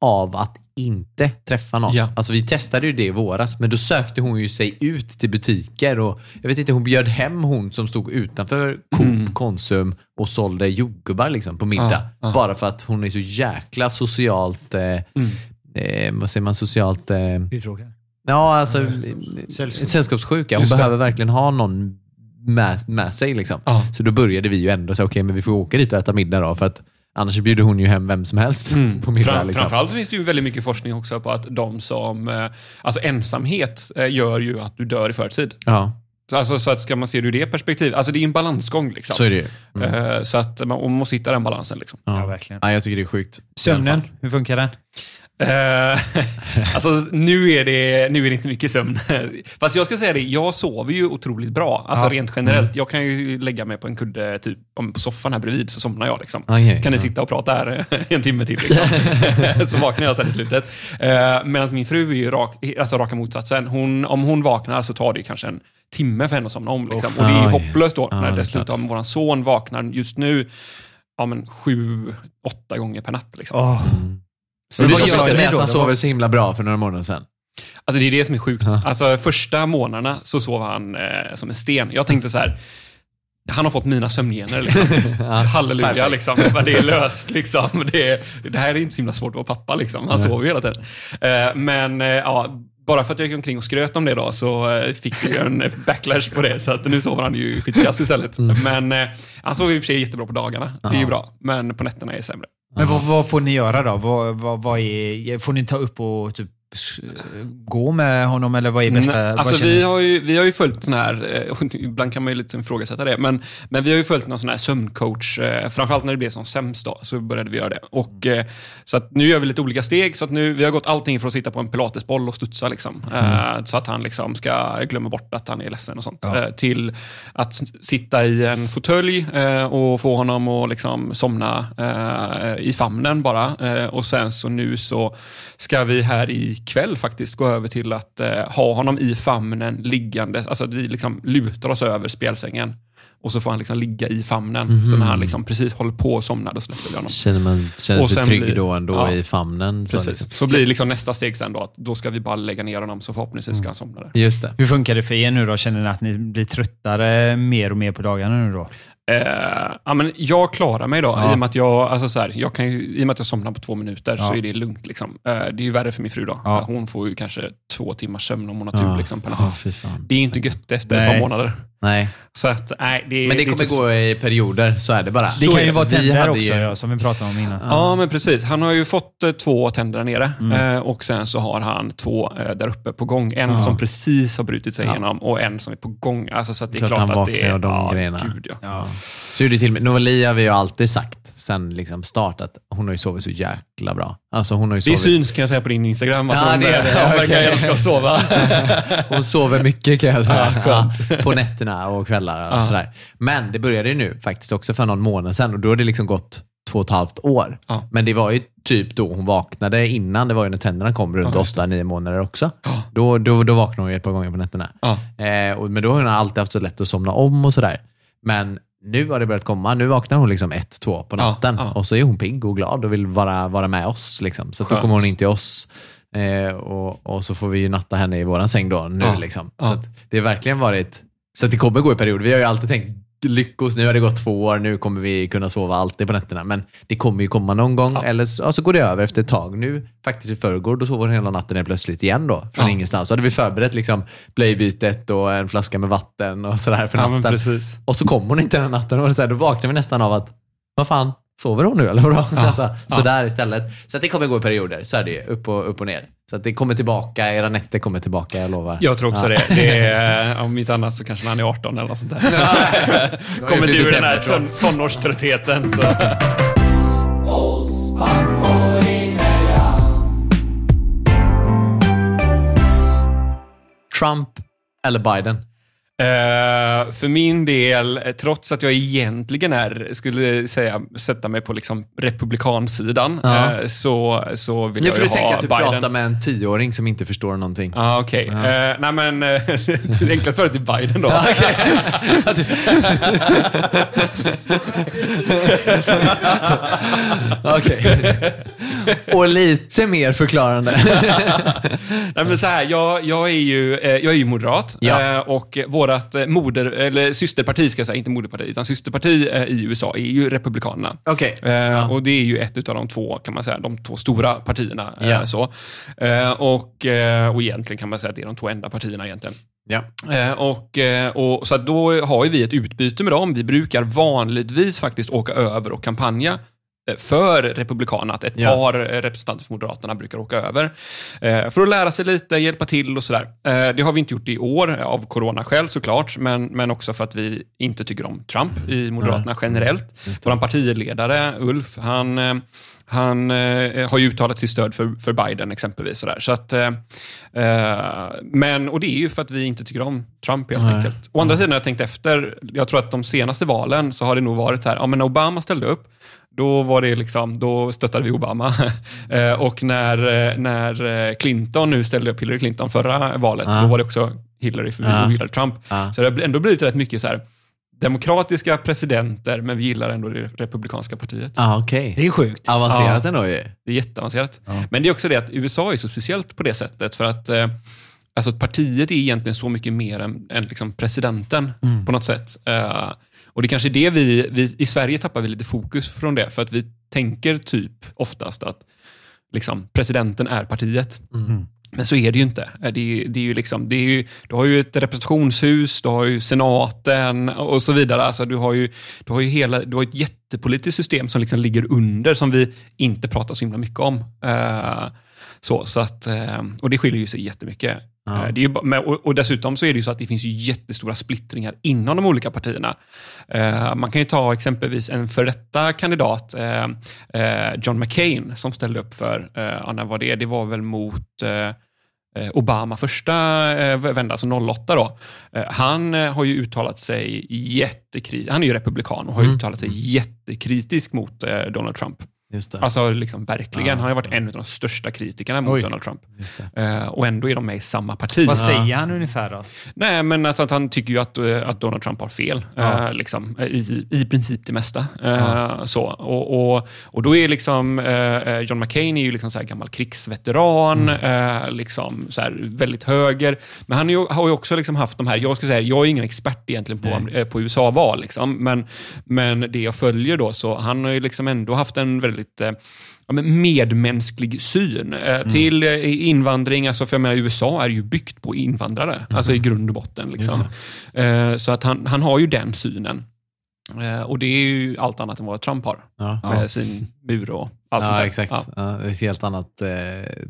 av att inte träffa någon. Ja. Alltså vi testade ju det i våras, men då sökte hon ju sig ut till butiker och jag vet inte, hon bjöd hem hon som stod utanför Coop, Konsum och sålde jordgubbar liksom på middag. Ja, ja. Bara för att hon är så jäkla socialt, eh, eh, vad säger man, socialt eh, Ja, alltså Sällskap. sällskapssjuka. Hon Just det. behöver verkligen ha någon med, med sig. Liksom. Ja. Så då började vi ju ändå säga, okej, men vi får åka dit och äta middag då, för att annars bjuder hon ju hem vem som helst på middag. Fram, liksom. Framförallt så finns det ju väldigt mycket forskning också på att de som... eh, Alltså ensamhet eh, gör ju att du dör i förtid. Ja, Så, alltså, så att ska man se det ur det perspektivet, alltså det är en balansgång liksom. så är det ju. Mm. Eh, Så att man, man måste hitta den balansen liksom. ja, verkligen. Ja, jag tycker det är sjukt. Sömnen, hur funkar den? Eh, alltså nu är, det, nu är det inte mycket sömn. Fast jag ska säga det, jag sover ju otroligt bra. Alltså Ja. rent generellt. Jag kan ju lägga mig på en kudde typ på soffan här bredvid så somnar jag. Liksom. Okej, kan ni ja. sitta och prata här en timme till. Liksom. så vaknar jag sen i slutet. Uh, Medan min fru är ju rak, alltså raka motsatsen. Hon, om hon vaknar så tar det kanske en timme för henne att somna om. Liksom. och det är hopplöst då Ja, när är dessutom vår son vaknar just nu ja, men sju, åtta gånger per natt. Liksom. Åh. Så det vad gör ni med att han Det sover så himla bra för några månader sedan. Alltså det är det som är sjukt. Alltså första månaderna så sov han eh, som en sten. Jag tänkte så här. Han har fått mina sömngener. Liksom. Halleluja, perfekt. liksom. Det är löst. Liksom. Det, är, det här är inte så himla svårt att vara pappa. Liksom. Han sover ju hela tiden. Eh, men eh, ja, bara för att jag gick omkring och skröt om det då, så eh, fick jag en backlash på det. Så att nu sover han ju skitkass istället. Men eh, han sover i och för sig jättebra på dagarna. Det är ju bra. Men på nätterna är det sämre. Men vad, vad får ni göra då? Vad, vad, vad är, får ni ta upp och typ gå med honom eller vad är bästa? Nej, Alltså vi har, ju, vi har ju följt sån här, eh, ibland kan man ju lite ifrågasätta det, men, men vi har ju följt någon sån här sömncoach, eh, framförallt när det blev som sämst då, så började vi göra det. Och, eh, så att nu gör vi lite olika steg, så att nu, vi har gått allting från att sitta på en pilatesboll och studsa, liksom, eh, så att han liksom ska glömma bort att han är ledsen och sånt, Ja. till att sitta i en fåtölj och få honom att liksom somna i famnen bara. Och sen så nu så ska vi här ikväll faktiskt gå över till att eh, ha honom i famnen liggande, alltså att vi liksom lutar oss över spjälsängen. Och så får han liksom ligga i famnen. Så när han liksom precis håller på att somna, då släpper vi honom. Känner man känner Och sig trygg blir- då ändå ja. i famnen? Så Precis. liksom. Så blir liksom nästa steg sen då, att då ska vi bara lägga ner honom så förhoppningsvis ska han somna där. Just det. Hur funkar det för er nu då? Känner ni att ni blir tröttare mer och mer på dagarna nu då? Eh, ja, men jag klarar mig då, Ja. i, och med att jag, alltså så här, jag kan i och med att jag somnar på två minuter så Ja. är det lugnt. Liksom. Eh, det är ju värre för min fru då. Ja. Hon får ju kanske två timmars sömn om hon har tur liksom, på fan. Det är inte gött efter ett Nej. par månader. Nej. Så att, nej, det, Men det är kommer tufft. gå i perioder, så är det bara. Det kan ju vara tänder också, ju- som vi pratade om innan. Ja, men precis. Han har ju fått eh, två tänder där nere Mm. eh, och sen så har han två eh, där uppe på gång. En som precis har brutit sig igenom och en som är på gång. Alltså, så att det är Klart klart, han att vaknar det är... av de ja, grejerna. Gud, ja. Ja. Så gjorde det till har vi ju alltid sagt sen liksom start att hon har ju sovit så jäkla bra. Alltså hon har ju Det sovit... syns kan jag säga på din Instagram att Ja, hon det är det. eh, verkar älska att sova. Hon sover mycket kan jag säga. Ja, på nätterna och kvällar och sådär. Men det började ju nu faktiskt också för någon månad sedan och då har det liksom gått två och ett halvt år. Ja. Men det var ju typ då hon vaknade innan, det var ju när tänderna kom runt åtta, nio månader också. Då, då, då vaknade hon ju ett par gånger på nätterna. Ja. Eh, och, men då har hon alltid haft så lätt att somna om och sådär. Men nu har det börjat komma. Nu vaknar hon liksom ett, två på Ja, natten ja. och så är hon pigg och glad och vill vara, vara med oss. Liksom. Så då kommer hon in till oss eh, och, och så får vi ju natta henne i våran säng då nu. Ja, Liksom. ja. Så det har verkligen varit, så det kommer gå i perioder. Vi har ju alltid tänkt lyckos, nu har det gått två år, nu kommer vi kunna sova alltid på nätterna. Men det kommer ju komma någon gång, eller så, ja, så går det över efter ett tag. Nu faktiskt i förrgår, då sov hon hela natten helt plötsligt igen då, från Ja. ingenstans. Så hade vi förberett liksom blöjbytet och en flaska med vatten och sådär för Ja, natten. och så kom hon inte den natten och så här, då vaknade vi nästan av att, vad fan, sover hon nu eller vadå? Alltså, så där istället. Så det kommer gå i perioder, så är det ju, upp och, upp och ner. Så det kommer tillbaka, era nätter kommer tillbaka, jag lovar. Jag tror också Ja. det. det är, om inte annat så kanske när han är 18 eller något sånt där. Kommer inte ur den här ton, tonårströttheten. Så. Trump eller Biden? Eh, för min del, trots att jag egentligen är, skulle säga, sätta mig på liksom republikansidan, Ja. eh, så, så vill Nu jag får ju du tänka ha att du Biden. pratar med en tioåring som inte förstår någonting. Ja, ah, okej. Eh, nej, men det enklaste svaret är Biden då. Okej. och lite mer förklarande. Nej, men så här, jag, jag, är ju, eh, jag är ju moderat Ja. eh, och vårt eh, moder, eller systerparti, ska jag säga, inte moderparti, utan systerparti i USA är ju Republikanerna. Okej. Eh, Och det är ju ett av de två, kan man säga, de två stora partierna. Ja. så. Och, och egentligen kan man säga att det är de två enda partierna egentligen. Ja. Och, och, så då har ju vi ett utbyte med dem. Vi brukar vanligtvis faktiskt åka över och kampanja för Republikanerna, att ett Ja. par eh, representanter för Moderaterna brukar åka över. Eh, för att lära sig lite, hjälpa till och sådär. Eh, det har vi inte gjort i år, eh, av coronaskäl såklart, men, men också för att vi inte tycker om Trump i Moderaterna generellt. Vår partiledare, Ulf, han, eh, han eh, har ju uttalat sitt stöd för, för Biden exempelvis. Sådär. Så att, eh, eh, men, och det är ju för att vi inte tycker om Trump helt Nej. enkelt. Å andra sidan har jag tänkt efter, jag tror att de senaste valen så har det nog varit så här, ja men Obama ställde upp, då var det liksom, då stöttade vi Obama. Eh, och när, eh, när eh, Clinton nu ställde upp Hillary Clinton förra valet, Ja. då var det också Hillary, för vi Ja. ogillar Trump. Ja. Så det har ändå blivit rätt mycket så här, demokratiska presidenter, men vi gillar ändå det republikanska partiet. Ah, okej. Det är sjukt. Avancerat ändå ju. Det är jätteavancerat. Men det är också det att USA är så speciellt på det sättet för att eh, alltså, partiet är egentligen så mycket mer än, än liksom presidenten på något sätt. Eh, och det kanske är det vi, vi, i Sverige tappar vi lite fokus från det för att vi tänker typ oftast att liksom, presidenten är partiet. Men så är det ju inte. Det är, det är ju liksom, det är ju, du har ju ett representationshus, du har ju senaten och så vidare. Alltså du, har ju, du, har ju hela, du har ett jättepolitiskt system som liksom ligger under som vi inte pratar så himla mycket om. Eh, så, så att, eh, och det skiljer ju sig jättemycket. Ja. Eh, Det är ju, och, dessutom så är det ju så att det finns jättestora splittringar inom de olika partierna. Eh, man kan ju ta exempelvis en för detta kandidat, eh, John McCain, som ställde upp för, ja, när var det? Det var väl mot Obama första vända, alltså 08 då. Han har ju uttalat sig jättekritiskt, han är ju republikan och har Mm. uttalat sig jättekritiskt mot Donald Trump. Alltså liksom verkligen. Ja. Han har ju varit en av de största kritikerna mot Oj. Donald Trump. Eh, och ändå är de med i samma parti. Vad säger han ungefär då? Nej, men alltså att han tycker ju att, eh, att Donald Trump har fel. Eh, liksom, eh, i, I princip det mesta. Eh, så. Och, och, och då är liksom John McCain är ju liksom så gammal krigsveteran, eh, liksom så här väldigt höger. Men han ju, har ju också liksom haft de här, jag ska säga, jag är ingen expert egentligen på, eh, på USA-val, liksom, men, men det jag följer då, så han har ju liksom ändå haft en väldigt eh, ja, men medmänsklig syn eh, till eh, invandring. Alltså, för jag menar, USA är ju byggt på invandrare, alltså i grund och botten. Liksom. Så att han, han har ju den synen. Och det är ju allt annat än vad Trump har. Ja. Med sin mur och allt sånt Ja, där. exakt. Ja. Ja. det är ett helt annat eh,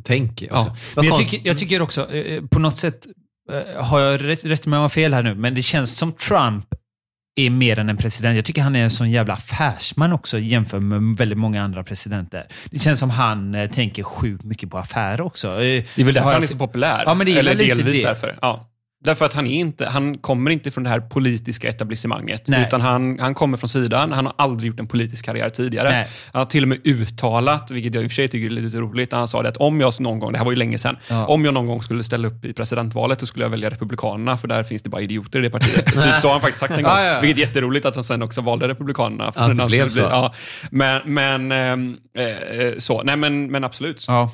tänk. Också. Ja. Men jag, tycker, jag tycker också, eh, på något sätt, eh, har jag rätt, rätt med om jag har fel här nu, men det känns som Trump är mer än en president. Jag tycker han är en sån jävla affärsman också jämfört med väldigt många andra presidenter. Det känns som han eh, tänker sjukt mycket på affärer också. Eh, Det är väl därför han är så populär. Ja, men det är Eller lite delvis det. därför. Ja. Därför att han, är inte, han kommer inte från det här politiska etablissemanget. Nej. Utan han, han kommer från sidan. Han har aldrig gjort en politisk karriär tidigare. Nej. Han har till och med uttalat, vilket jag i och för sig tycker är lite roligt, han sa det att om jag någon gång, det här var ju länge sedan, Ja. om jag någon gång skulle ställa upp i presidentvalet så skulle jag välja Republikanerna för där finns det bara idioter i det partiet. typ så har han faktiskt sagt en gång. Ja, ja. Vilket är jätteroligt att han sen också valde Republikanerna. För Att det när blev så. ja. Men, men eh, så, nej men, men absolut. Ja.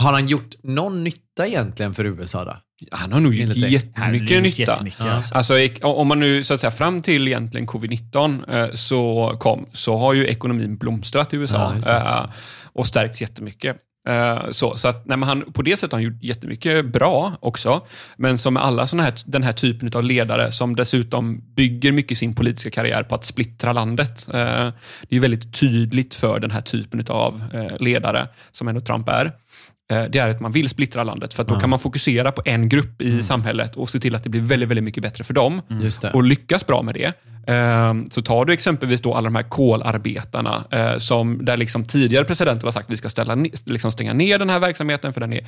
Har han gjort någon nytta egentligen för USA då? Han har nog gjort jättemycket nytta. jättemycket, alltså. Alltså, ek- om man nu, så att säga, fram till egentligen covid-19 eh, så kom, så har ju ekonomin blomstrat i Ja, USA det. eh, och stärkts jättemycket. Eh, Så, så att, nej, han, på det sättet har han gjort jättemycket bra också. Men som med alla såna här, den här typen av ledare som dessutom bygger mycket sin politiska karriär på att splittra landet. Eh, Det är väldigt tydligt för den här typen av eh, ledare, som ändå Trump är. Eh, Det är att man vill splittra landet för då kan man fokusera på en grupp i samhället och se till att det blir väldigt, väldigt mycket bättre för dem det. och lyckas bra med det. Eh, Så tar du exempelvis då alla de här kolarbetarna eh, som där liksom tidigare presidenter har sagt att vi ska ställa, liksom stänga ner den här verksamheten för den är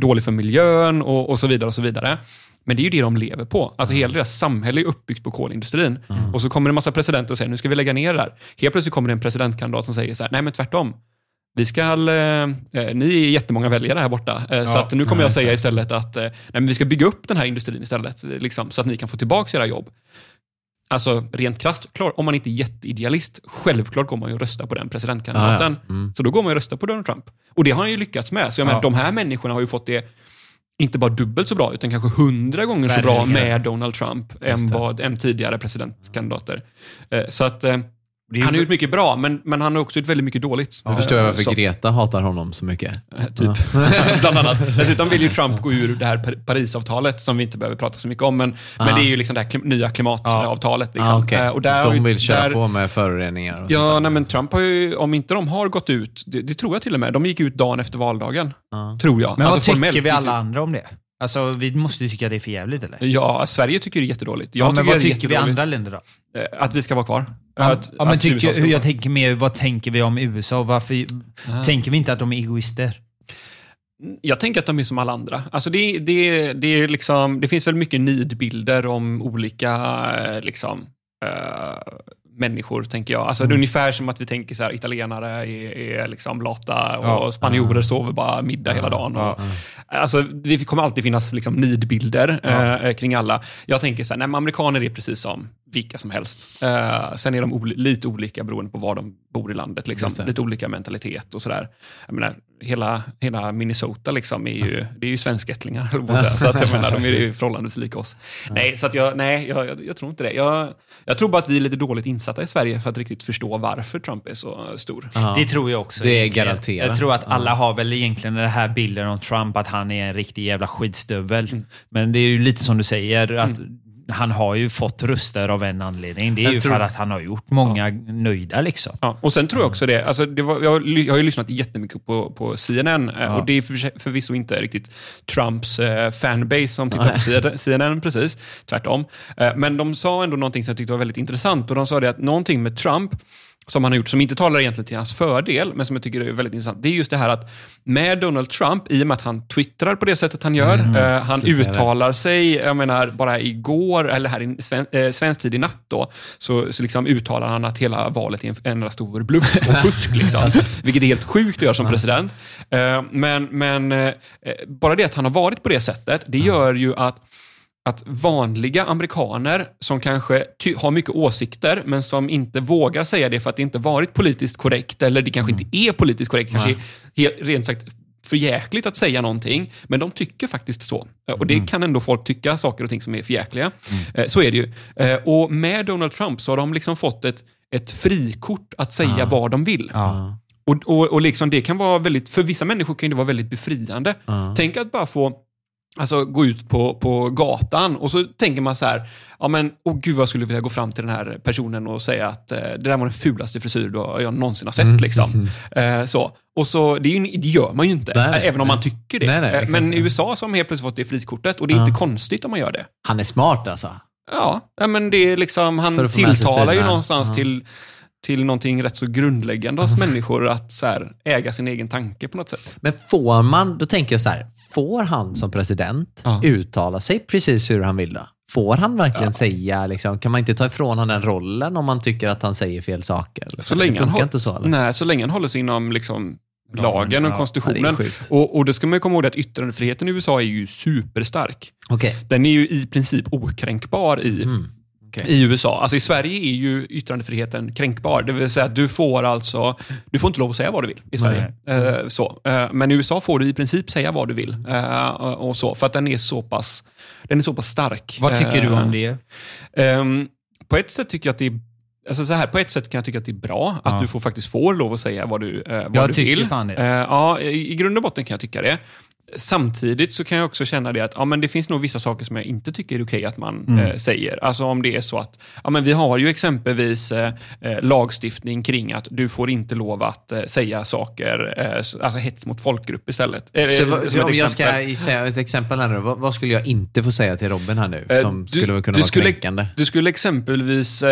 dålig för miljön och, och så vidare. och så vidare. Men det är ju det de lever på. Alltså hela deras samhälle är uppbyggt på kolindustrin. Och så kommer det en massa presidenter och säger nu ska vi lägga ner det där. Helt plötsligt kommer det en presidentkandidat som säger så här, nej men tvärtom. Vi ska, eh, eh, ni är jättemånga väljare här borta, eh, så att nu kommer jag säga istället att eh, nej, vi ska bygga upp den här industrin istället, liksom, så att ni kan få tillbaka era jobb. Alltså rent krasst, klar, om man inte är jätteidealist, självklart går man ju och rösta på den presidentkandidaten. Ja, ja. Mm. Så då går man ju och röstar på Donald Trump. Och det har han ju lyckats med. Så jag menar, Ja. de här människorna har ju fått det inte bara dubbelt så bra, utan kanske hundra gånger så bra med Donald Trump än, vad, än tidigare presidentkandidater. Eh, Så att eh, han har ju- gjort mycket bra, men, men han har också gjort väldigt mycket dåligt. Nu förstår jag varför Så- Greta hatar honom så mycket. Typ. Bland annat. Dessutom vill ju Trump gå ur det här Par- Parisavtalet som vi inte behöver prata så mycket om. Men, men det är ju liksom det här klim- nya klimatavtalet. Liksom. Ah, okej. Eh, och där De ju- vill köra där, på med föroreningar. Och Ja, nej, men Trump har ju, om inte de har gått ut, det, det tror jag till och med, de gick ut dagen efter valdagen. Ja. Tror jag. Men vad Alltså, formellt tycker vi alla andra om det? Alltså, vi måste ju tycka det är för jävligt eller? Ja, Sverige tycker det är jättedåligt. Jag Ja, men tycker vad tycker vi andra länder då? Eh, Att vi ska vara kvar. Ja, att, ja, men att tycker, ska jag tänker mer, vad tänker vi om USA? Varför tänker vi inte att de är egoister? Jag tänker att de är som alla andra. Alltså det, det, det, är liksom, det finns väl mycket nidbilder om olika eh, liksom, eh, människor, tänker jag. Alltså Det är ungefär som att vi tänker så här, italienare är, är liksom lata och Ja. spanjorer sover bara middag hela dagen. Och, Alltså, det kommer alltid finnas liksom, nidbilder eh, kring alla. Jag tänker så här, nej, amerikaner är precis som vilka som helst. Eh, sen är de ol- lite olika beroende på var de bor i landet. Liksom. Lite olika mentalitet och sådär. Jag menar, hela, hela Minnesota liksom är ju, det är ju svenskättlingar. Så att jag menar, de är ju förhållandevis lika oss. Nej, så att jag, nej jag, jag, jag tror inte det. Jag, jag tror bara att vi är lite dåligt insatta i Sverige för att riktigt förstå varför Trump är så stor. Ja. Det tror jag också. Det är egentligen. garanterat. Jag tror att alla har väl egentligen den här bilden om Trump, att han är en riktig jävla skitstövel. Men det är ju lite som du säger, att han har ju fått röster av en anledning. Det är Jag ju tror- för att han har gjort många nöjda liksom. Ja, och sen tror jag också det, alltså det var, jag, har ly- jag har ju lyssnat jättemycket på, på CNN eh, och det är för, förvisso inte riktigt Trumps eh, fanbase som tittar på CNN, CNN precis, tvärtom. Eh, men de sa ändå någonting som jag tyckte var väldigt intressant och de sa det att någonting med Trump som han har gjort, som inte talar egentligen till hans fördel, men som jag tycker är väldigt intressant. Det är just det här att med Donald Trump, i och med att han twittrar på det sättet han gör, eh, han uttalar sig, jag menar bara igår, eller här i sven, eh, svensk tid i natt då, så, så liksom uttalar han att hela valet är en enda stor bluff och fusk. Liksom, vilket är helt sjukt att göra som president. Eh, men men eh, bara det att han har varit på det sättet, det gör ju att att vanliga amerikaner som kanske har mycket åsikter men som inte vågar säga det för att det inte varit politiskt korrekt eller det kanske inte är politiskt korrekt, kanske helt, rent sagt för jäkligt att säga någonting, men de tycker faktiskt så. Eh, Och det kan ändå folk tycka, saker och ting som är för jäkliga. Eh, Så är det ju. Eh, Och med Donald Trump så har de liksom fått ett, ett frikort att säga vad de vill. Ja. Och, och, och liksom det kan vara väldigt, för vissa människor kan det vara väldigt befriande. Tänk att bara få alltså, gå ut på, på gatan och så tänker man så här, ja men, åh gud vad jag skulle vilja gå fram till den här personen och säga att eh, det där var den fulaste frisyr jag någonsin har sett. Liksom. Eh, så. Och så, det, är ju, det gör man ju inte, Nej, nej, även om nej. man tycker det. Nej, Eh, men i USA så har man helt plötsligt fått det frikortet och det är inte konstigt om man gör det. Han är smart alltså. Ja, ja, men det är liksom, han tilltalar ju någonstans Ja. till, till någonting rätt så grundläggande hos människor att så här, äga sin egen tanke på något sätt. Men får man, då tänker jag så här, får han som president Ja. uttala sig precis hur han vill då? Får han verkligen säga, liksom, kan man inte ta ifrån honom den rollen om man tycker att han säger fel saker? Så det länge, han funkar håll, inte så eller? nej, så länge han håller sig inom liksom, lagen och ja. konstitutionen. Ja, det och, och det ska man ju komma ihåg att yttrandefriheten i USA är ju superstark. Okej. Den är ju i princip okränkbar i, Mm. Okej. i USA. Alltså i Sverige är ju yttrandefriheten kränkbar. Det vill säga att du får alltså, du får inte lov att säga vad du vill i Sverige. Eh, så. Eh, men i USA får du i princip säga vad du vill. Eh, och så, för att den är så pass, den är så pass stark. Vad tycker du Eh, om det? Ehm, på ett sätt tycker jag att det är Alltså så här, på ett sätt kan jag tycka att det är bra att Ja. du får, faktiskt får lov att säga vad du, eh, vad Jag du tycker vill. fan det. Eh, ja, i, i grund och botten kan jag tycka det. Samtidigt så kan jag också känna det att ja, men det finns nog vissa saker som jag inte tycker är okej att man Mm. eh, säger. Alltså om det är så att ja, men vi har ju exempelvis eh, eh, lagstiftning kring att du får inte lov att eh, säga saker, eh, alltså hets mot folkgrupp istället. Eh, Så, så om jag ska säga ett exempel här nu, vad, vad skulle jag inte få säga till Robin här nu? Som du- skulle kunna vara skulle- kränkande? Du skulle exempelvis,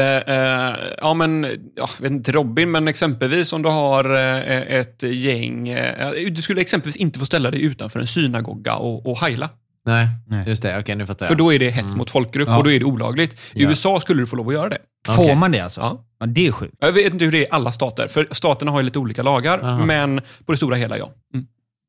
ja men, ja, jag vet inte Robin, men exempelvis om du har ett gäng, du skulle exempelvis inte få ställa dig utanför en synagoga och, och heila. Nej, just det. Okej, nu fattar jag. För då är det hets mot folkgrupp Ja. och då är det olagligt. I Ja. USA skulle du få lov att göra det. Får Okej. man det alltså? Ja. Ja, det är sjukt. Jag vet inte hur det är i alla stater, för staterna har ju lite olika lagar, Aha. men på det stora hela ja. Mm.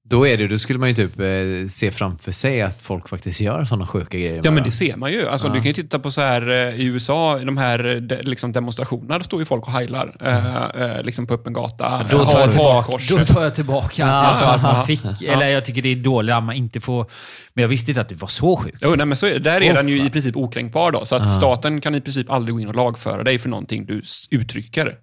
Då, är det, då skulle man ju typ eh, se framför sig att folk faktiskt gör sådana sjuka grejer. Ja, men det ser man ju. Alltså, Ja. Du kan ju titta på så här eh, i USA, de här eh, de, liksom demonstrationerna, då står ju folk och heilar eh, eh, liksom på öppen gata. Då tar, jag tillbaka, då tar jag tillbaka att Ja. jag sa att man fick, eller jag tycker det är dåligt att man inte får, men jag visste inte att det var så sjukt. Jo, nej, men så där är Åh, den ju i fan. princip okränkbar. Då, så att staten kan i princip aldrig gå in och lagföra dig för någonting du uttrycker.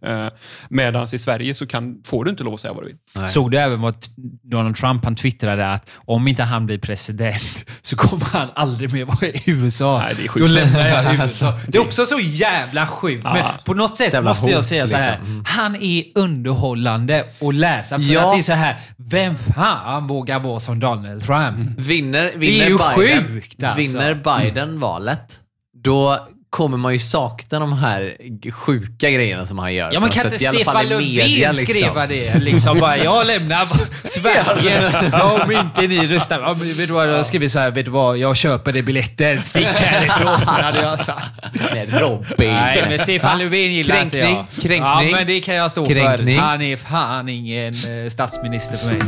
Medan i Sverige så kan, får du inte lov att säga vad du vill. Nej. Såg du även vad Donald Trump, han twittrade att om inte han blir president så kommer han aldrig mer vara i USA. Nej, det är sjukt. Då lämnar jag USA. Det är också så jävla sjukt. Men på något sätt Jävla måste jag hot, säga så här. liksom. Mm. Han är underhållande att läsa. För Ja. att det är så här, vem fan vågar vara som Donald Trump? Vinner, vinner, är ju Biden, sjukt, alltså. vinner Biden valet, då kommer man ju sakna de här sjuka grejerna som han gör. Ja men kan inte Stefan Löfven liksom. skriva det? Liksom bara, jag lämnar Sverige om inte ni röstar. Ja, men vet du vad, jag skriver så här, vet du vad, jag köper det biljetten, stick härifrån, hade jag sagt. Med Robin. Nej, men Stefan Löfven gillar inte Kränkning, jag. kränkning. Ja, men det kan jag stå Kränkning. för. Han är fan ingen eh, statsminister för mig.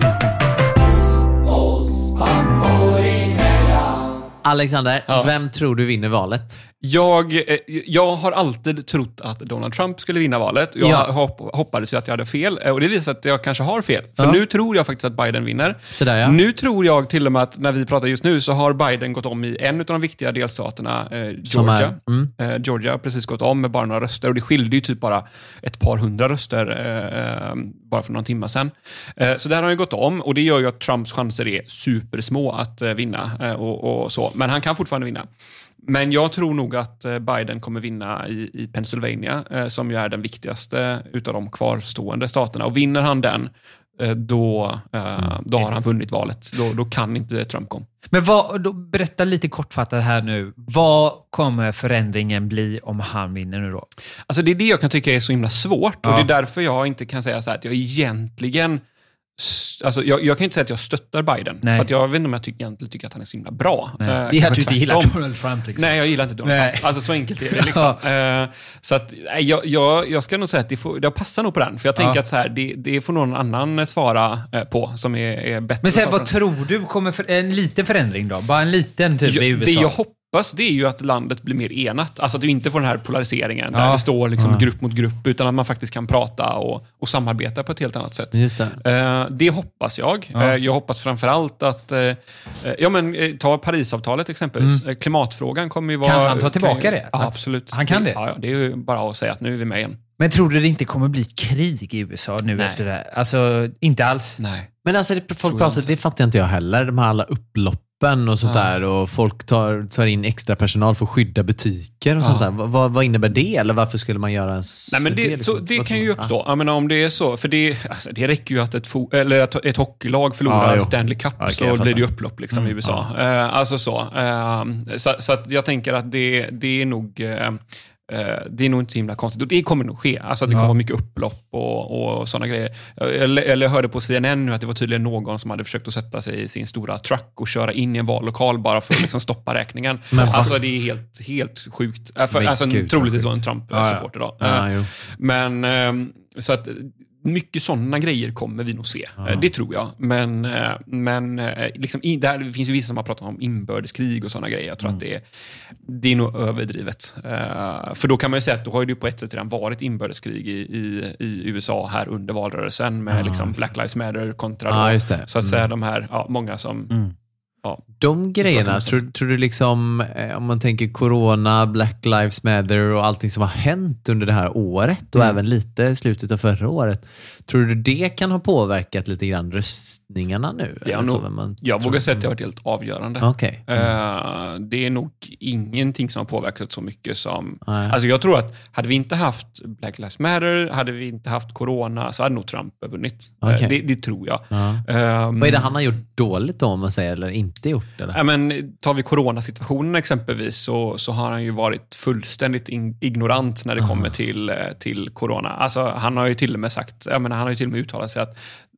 Alexander, vem tror du vinner valet? Jag, eh, jag har alltid trott att Donald Trump skulle vinna valet. Jag Ja. hopp, hoppades ju att jag hade fel eh, och det visar att jag kanske har fel. För Ja. nu tror jag faktiskt att Biden vinner. Sådär, ja. Nu tror jag till och med att när vi pratar just nu så har Biden gått om i en av de viktiga delstaterna, eh, Georgia. mm. Eh, Georgia har precis gått om med bara några röster och det skilde ju typ bara ett par hundra röster eh, bara för någon timme sedan. Så där har han ju gått om och det gör ju att Trumps chanser är supersmå att vinna och, och så. Men han kan fortfarande vinna. Men jag tror nog att eh, Biden kommer vinna i, i Pennsylvania, eh, som ju är den viktigaste utav de kvarstående staterna. Och vinner han den eh, då, då har han vunnit valet. Då, då kan inte Trump komma. Men vad, då, berätta lite kortfattat här nu. Vad kommer förändringen bli om han vinner nu då? Alltså det är det jag kan tycka är så himla svårt och Ja. det är därför jag inte kan säga så här att jag egentligen Alltså jag, jag kan inte säga att jag stöttar Biden, Nej. för att jag vet inte om jag ty- egentligen tycker att han är så himla bra. Nej. Eh, det är att du kanske inte gillar. Donald Trump. Liksom. Nej, jag gillar inte Donald Nej. Trump. Alltså så enkelt är det. Liksom. Eh, så att, jag, jag, jag ska nog säga att det, får, det passar nog på den. För jag tänker Ja. att så här, det, det får någon annan svara eh, på som är, är bättre. Men sen, vad tror du kommer för, en liten förändring då? Bara en liten typ i Jag, USA? det jag hoppas det är ju att landet blir mer enat. Alltså att du inte får den här polariseringen där Ja. det står liksom Ja. grupp mot grupp, utan att man faktiskt kan prata och, och samarbeta på ett helt annat sätt. Just det. Eh, det hoppas jag. Ja. Eh, jag hoppas framförallt att, eh, eh, ja men eh, ta Parisavtalet exempelvis. Eh, klimatfrågan kommer ju vara... Mm. Kan han ta tillbaka kan, det? Ja, absolut. han kan det? Ja, det är ju bara att säga att nu är vi med igen. Men tror du det inte kommer bli krig i USA nu Nej. efter det här? Alltså, inte alls? Nej. Men alltså, det, folk jag pratar, inte. det fattar inte jag heller. De här alla upploppen och sånt Ja. där och folk tar, tar in extra personal för att skydda butiker och sånt där. Vad, vad, vad innebär det? Eller varför skulle man göra en Nej, men det, liksom? så, det kan ju uppstå. Jag menar, om det är så. För det, alltså, det räcker ju att ett, fo- eller att ett hockeylag förlorar Ja. Stanley Cup Ja, okej, så blir det ju upplopp liksom, i USA. Eh, alltså så. Eh, så. Så att jag tänker att det, det är nog eh, det är nog inte så himla konstigt. Och det kommer nog ske. Alltså att det Ja. kommer vara mycket upplopp och, och sådana grejer. Eller, eller jag hörde på CNN nu att det var tydligen någon som hade försökt att sätta sig i sin stora truck och köra in i en vallokal bara för att liksom stoppa räkningen. alltså det är helt, helt sjukt. Eh, För, Men alltså, gud, troligtvis var en Ja, ja. Trump-supporter då. Ja, Eh, jo. men ehm, så att mycket sådana grejer kommer vi nog se. Eh, Det tror jag. Men, eh, men eh, liksom, i, där, det finns ju vissa som har pratat om inbördeskrig och sådana grejer. Jag tror att det, är- det är nog överdrivet. För då kan man ju säga att då har ju det på ett sätt redan varit inbördeskrig i, i, i USA här under valrörelsen med liksom Black Lives Matter kontra Ja, då, det. så att säga de här, ja, många som... Ja, De grejerna, tror, tror du liksom, eh, om man tänker corona, Black Lives Matter och allting som har hänt under det här året och även lite slutet av förra året. Tror du det kan ha påverkat lite grann röstningarna nu? Det har Eller så, nog- man jag vågar säga att det har varit helt avgörande. Okej. Eh, det är nog ingenting som har påverkat så mycket som... Nej. Alltså jag tror att hade vi inte haft Black Lives Matter, hade vi inte haft Corona, så hade nog Trump vunnit. Eh, Okej. det, det tror jag. Ja. Ehm, Vad är det han har gjort dåligt då, om man säger, eller inte gjort? Eller? Ja, men, tar vi coronasituationen exempelvis så, så har han ju varit fullständigt ignorant när det kommer till, eh, till corona. Alltså, han har ju till och med sagt, jag menar, han har ju till och med uttalat sig att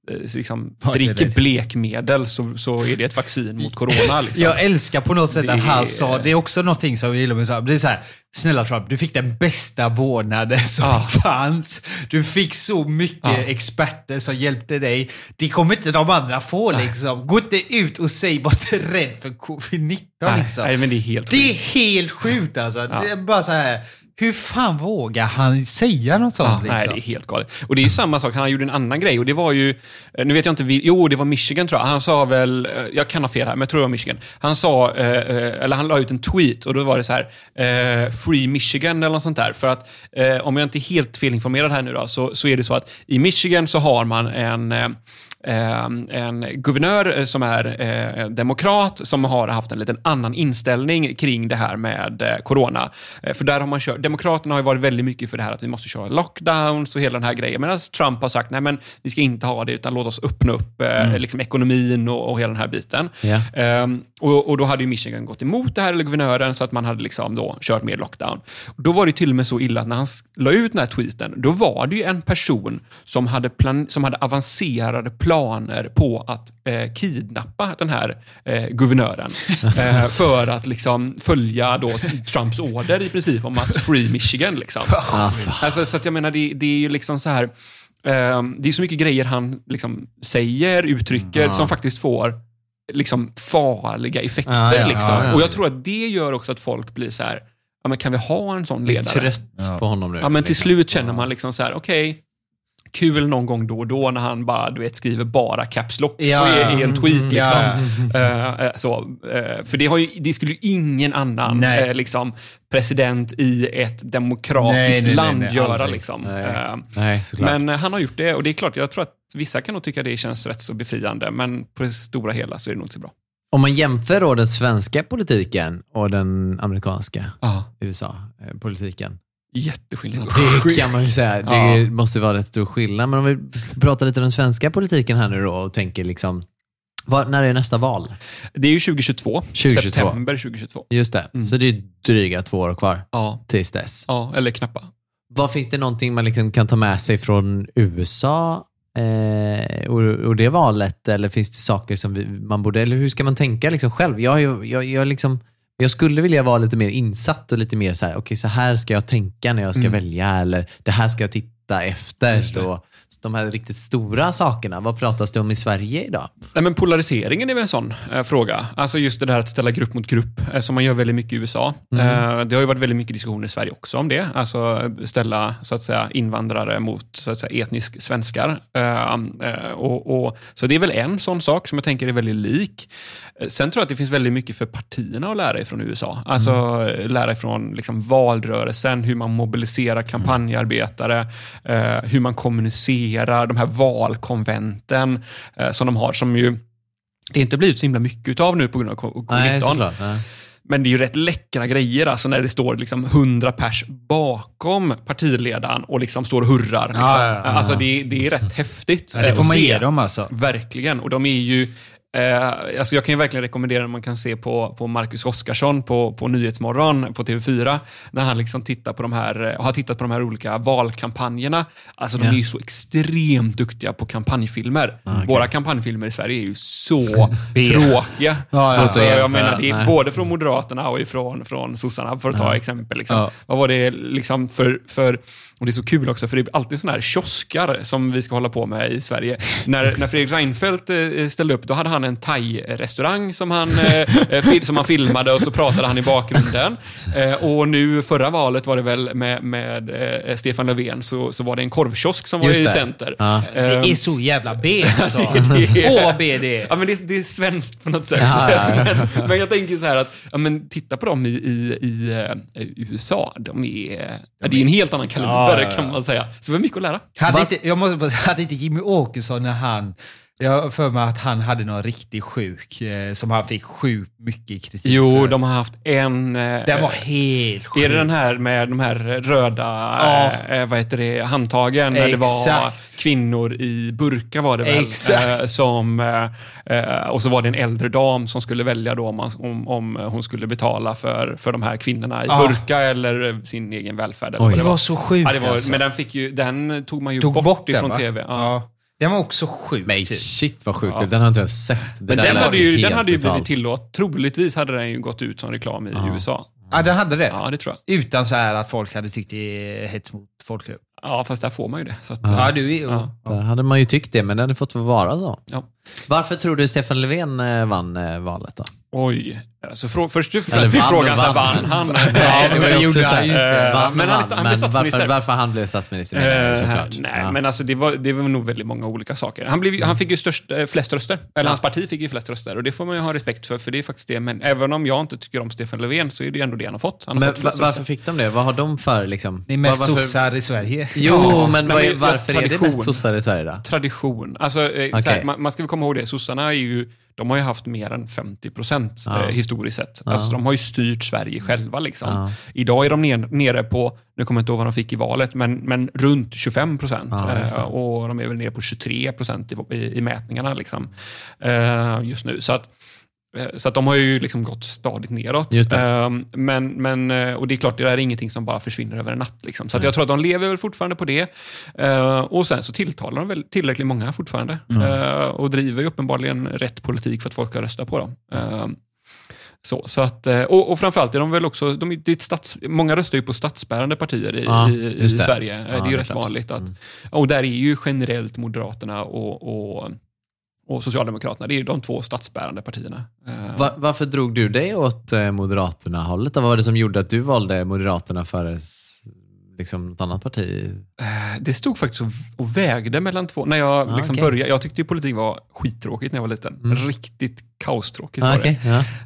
liksom, Vad är dricker det? blekmedel så, så är det ett vaccin mot corona. Liksom. Jag älskar på något sätt Det att han är- sa, det är också någonting som jag gillar med Trump. Det är så här, snälla Trump, du fick den bästa vårdnaden som Ja. fanns. Du fick så mycket Ja. experter som hjälpte dig. Det kommer inte de andra få liksom. Gå inte ut och säg var inte rädd för covid-19 nej, liksom. nej, men det är helt Det är sjukt. helt sjukt alltså. Det är bara så här, hur fan vågar han säga något sånt nej, liksom? det är helt galet. Och det är ju samma sak, han gjorde en annan grej och det var ju, eh, nu vet jag inte, jo det var Michigan tror jag. Han sa väl, eh, jag kan ha fel här, men jag tror det var Michigan. Han sa, eh, eller han la ut en tweet och då var det så här, Free Michigan eller något sånt där. För att, om jag inte är helt felinformerad här nu då, så, så är det så att i Michigan så har man en en guvernör eh, som är eh, demokrat som har haft en liten annan inställning kring det här med eh, corona. För där har man kört, Demokraterna har ju varit väldigt mycket för det här att vi måste köra lockdowns och hela den här grejen. Medan Trump har sagt, nej men vi ska inte ha det utan låt oss öppna upp eh, liksom ekonomin och, och hela den här biten. Ja. Ehm, och, och då hade ju Michigan gått emot det här, eller guvernören, så att man hade liksom då kört mer lockdown. Då var det till och med så illa att när han la ut den här tweeten, då var det ju en person som hade, plan- som hade avancerade planer på att eh, kidnappa den här eh, guvernören. eh, för att liksom följa då Trumps order i princip om att free Michigan. Liksom. Alltså. Alltså, så att jag menar, det, det är ju liksom så här. ehm, det är så mycket grejer han liksom säger, uttrycker, som faktiskt får liksom farliga effekter. Ja, ja, liksom. ja, ja. Och jag tror att det gör också att folk blir så här, ja, men kan vi ha en sån ledare? trött på honom nu. Ja, men till liksom. slut känner man liksom så här, okej, kul någon gång då och då när han bara, du vet, skriver bara caps lock Ja, i, i en tweet. Mm, Liksom. ja. Eh, eh, så, eh, för det, har ju, det skulle ju ingen annan eh, liksom, president i ett demokratiskt Nej, nej, land nej, göra. Liksom. Men han har gjort det och det är klart, jag tror att vissa kan nog tycka det känns rätt så befriande, men på det stora hela så är det nog inte så bra. Om man jämför då den svenska politiken och den amerikanska. USA-politiken. Jätteskillnad. Det kan man ju säga. Det Ja. måste vara rätt stor skillnad. Men om vi pratar lite om den svenska politiken här nu då och tänker liksom, vad, när är nästa val? Det är ju 2022. 2022. September 2022. Just det, så det är dryga två år kvar Ja, tills dess. ja eller knappa. Vad Finns det någonting man liksom kan ta med sig från USA eh, och, och det valet? Eller finns det saker som vi, man borde, eller hur ska man tänka liksom själv? Jag, ju- jag, jag, liksom, jag skulle vilja vara lite mer insatt och lite mer så här, okej så här ska jag tänka när jag ska välja eller det här ska jag titta efter. Så, de här riktigt stora sakerna, vad pratas det om i Sverige idag? Nej, men polariseringen är väl en sån eh, fråga. Alltså just det där att ställa grupp mot grupp, eh, som man gör väldigt mycket i USA. Mm. Eh, det har ju varit väldigt mycket diskussioner i Sverige också om det. Alltså ställa så att säga, invandrare mot så att säga, etnisk svenskar. Eh, eh, och, och, så det är väl en sån sak som jag tänker är väldigt lik. Eh, Sen tror jag att det finns väldigt mycket för partierna att lära ifrån USA. Alltså Mm. lära ifrån liksom, valrörelsen, hur man mobiliserar kampanjarbetare, hur man kommunicerar, de här valkonventen eh, som de har, som ju det inte blivit så himla mycket av nu på grund av co- Nej, covid-19. såklart. Nej. Men det är ju rätt läckra grejer alltså när det står liksom 100 pers bakom partiledaren och liksom står och hurrar. Liksom. Ja, ja, ja. Alltså det, det är rätt häftigt. Det får man se. ge dem alltså. Verkligen. Och de är ju Eh, alltså jag kan ju verkligen rekommendera man kan se på, på Marcus Oskarsson på, på Nyhetsmorgon på TV4. När han liksom tittar på de här, eh, har tittat på de här olika valkampanjerna. Alltså de Ja. är ju så extremt duktiga på kampanjfilmer. okej. Våra kampanjfilmer i Sverige är ju så tråkiga. Ja, ja. alltså, jag jämföra. menar, det är Nej. både från Moderaterna och ifrån från sossarna, för att ta exempel. Liksom. Vad var det liksom för, för, och det är så kul också, för det är alltid sådana här kioskar som vi ska hålla på med i Sverige. när, när Fredrik Reinfeldt eh, ställde upp, då hade han en thai-restaurang som han, eh, eh, som han filmade och så pratade han i bakgrunden. Och nu förra valet var det väl med, med Stefan Löfven, så, så var det en korvkiosk som var i det. center. Ja. Det Ehm, är så jävla B alltså. det är- Åh vad B det är. Ja, men det, det är svenskt på något sätt. Ja, ja, ja. men, men jag tänker så här att, ja, men titta på dem i, i, i USA. De är, ja, det är en helt annan kaliber Ja, ja, ja. kan man säga. Så vi har mycket att lära. Hade inte, jag måste bara säga, hade inte Jimmy Åkesson när han... Jag har för mig att han hade någon riktigt sjuk, eh, som han fick sjukt mycket kritik Jo, för. de har haft en... eh, Den var helt sjuk. Är det den här med de här röda, Ja. eh, vad heter det, handtagen? När det var Exakt. kvinnor i burka var det väl? Exakt. Eh, som, eh, eh, och så var det en äldre dam som skulle välja då om, man, om, om hon skulle betala för, för de här kvinnorna i Ja. burka eller sin egen välfärd. Eller Det det var så sjukt Ja, var, alltså. Men den, fick ju, den tog man ju Tog bort, bort den, ifrån va? tv. Ja. Ja. Den var också sjuk. Men typ. shit vad sjukt, Ja. den har inte jag sett. Det Men den hade, ju, den hade ju blivit tillåt. Troligtvis hade den ju gått ut som reklam i Ja. USA. Ja, den hade det. Ja, det tror jag. Utan så här att folk hade tyckt det är hets mot folkgrupp. Ja, fast där får man ju det. Så att, Ja, du är... Ja. Där hade man ju tyckt det, men den hade fått vara så. Ja. Varför tror du Stefan Löfven eh, vann eh, valet då? Oj. Alltså, frå, först och främst vann vann. vann han? Nej, Ja, det gjorde han inte. vann Eh, men han- blev statsminister. Varför, varför han blev statsminister menar Eh, såklart. nej, Ja. men alltså det var, det var nog väldigt många olika saker. Han, blev, han fick ju störst, eh, flest röster. Eller hans parti fick ju flest röster. Och det får man ju ha respekt för, för det är faktiskt det. Men även om jag inte tycker om Stefan Löfven så är det ju ändå det han har fått. Han har Men fått va, varför fick de det? Vad har de för liksom? Ni är mest varför- sossar i Sverige. Jo, Ja, men är, det varför är det mest sossar i Sverige då? Tradition. Alltså, eh, man, man ska väl komma ihåg det. Sossarna är ju, de har ju haft mer än 50 procent Ja. Historiskt sett. Alltså, de har ju styrt Sverige själva. Liksom. Ja. Idag är de ner, nere på, nu kommer jag inte ihåg vad de fick i valet, men, men runt 25 procent. Ja, eh, och de är väl nere på 23 procent i, i, i mätningarna liksom, eh, just nu. Så att, eh, så att de har ju liksom gått stadigt neråt. Just det. Eh, men, men, och det är klart, det där är ingenting som bara försvinner över en natt. Liksom. Så att jag tror att de lever väl fortfarande på det. Och sen så tilltalar de väl tillräckligt många fortfarande. Mm. Och driver ju uppenbarligen rätt politik för att folk ska rösta på dem. Så, så att, eh, och, och framförallt är de väl också, de, det är stats, många röstar ju på statsbärande partier i, Ja, i, i. Sverige. Eh, Ja, det är ju rätt klart. Mm. vanligt. att Och där är ju generellt Moderaterna och, och, och Socialdemokraterna, det är ju de två statsbärande partierna. Eh, Va, varför drog du dig åt Moderaterna-hållet? Vad var det som gjorde att du valde Moderaterna före liksom, något annat parti? Det stod faktiskt och, vägde mellan två. När jag Ah, liksom okej. började, jag tyckte ju politik var skittråkigt när jag var liten. Mm. Riktigt kaostråkigt. Ah, var det. okej,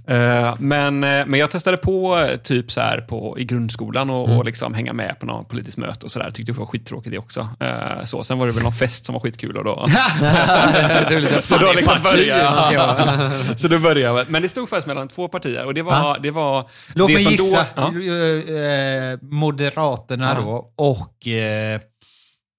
ja. Eh, men, eh, men jag testade på eh, typ så här på, i grundskolan och, Mm. och liksom hänga med på något politiskt möte och sådär. Tyckte det var skittråkigt det också. Så, sen var det väl någon fest som var skitkul och då... Det liksom, Så då det liksom så då började jag. Men det stod faktiskt mellan två partier och det var... Ja. Det var Låt det mig som gissa. Då, ja. Moderaterna Ja. då och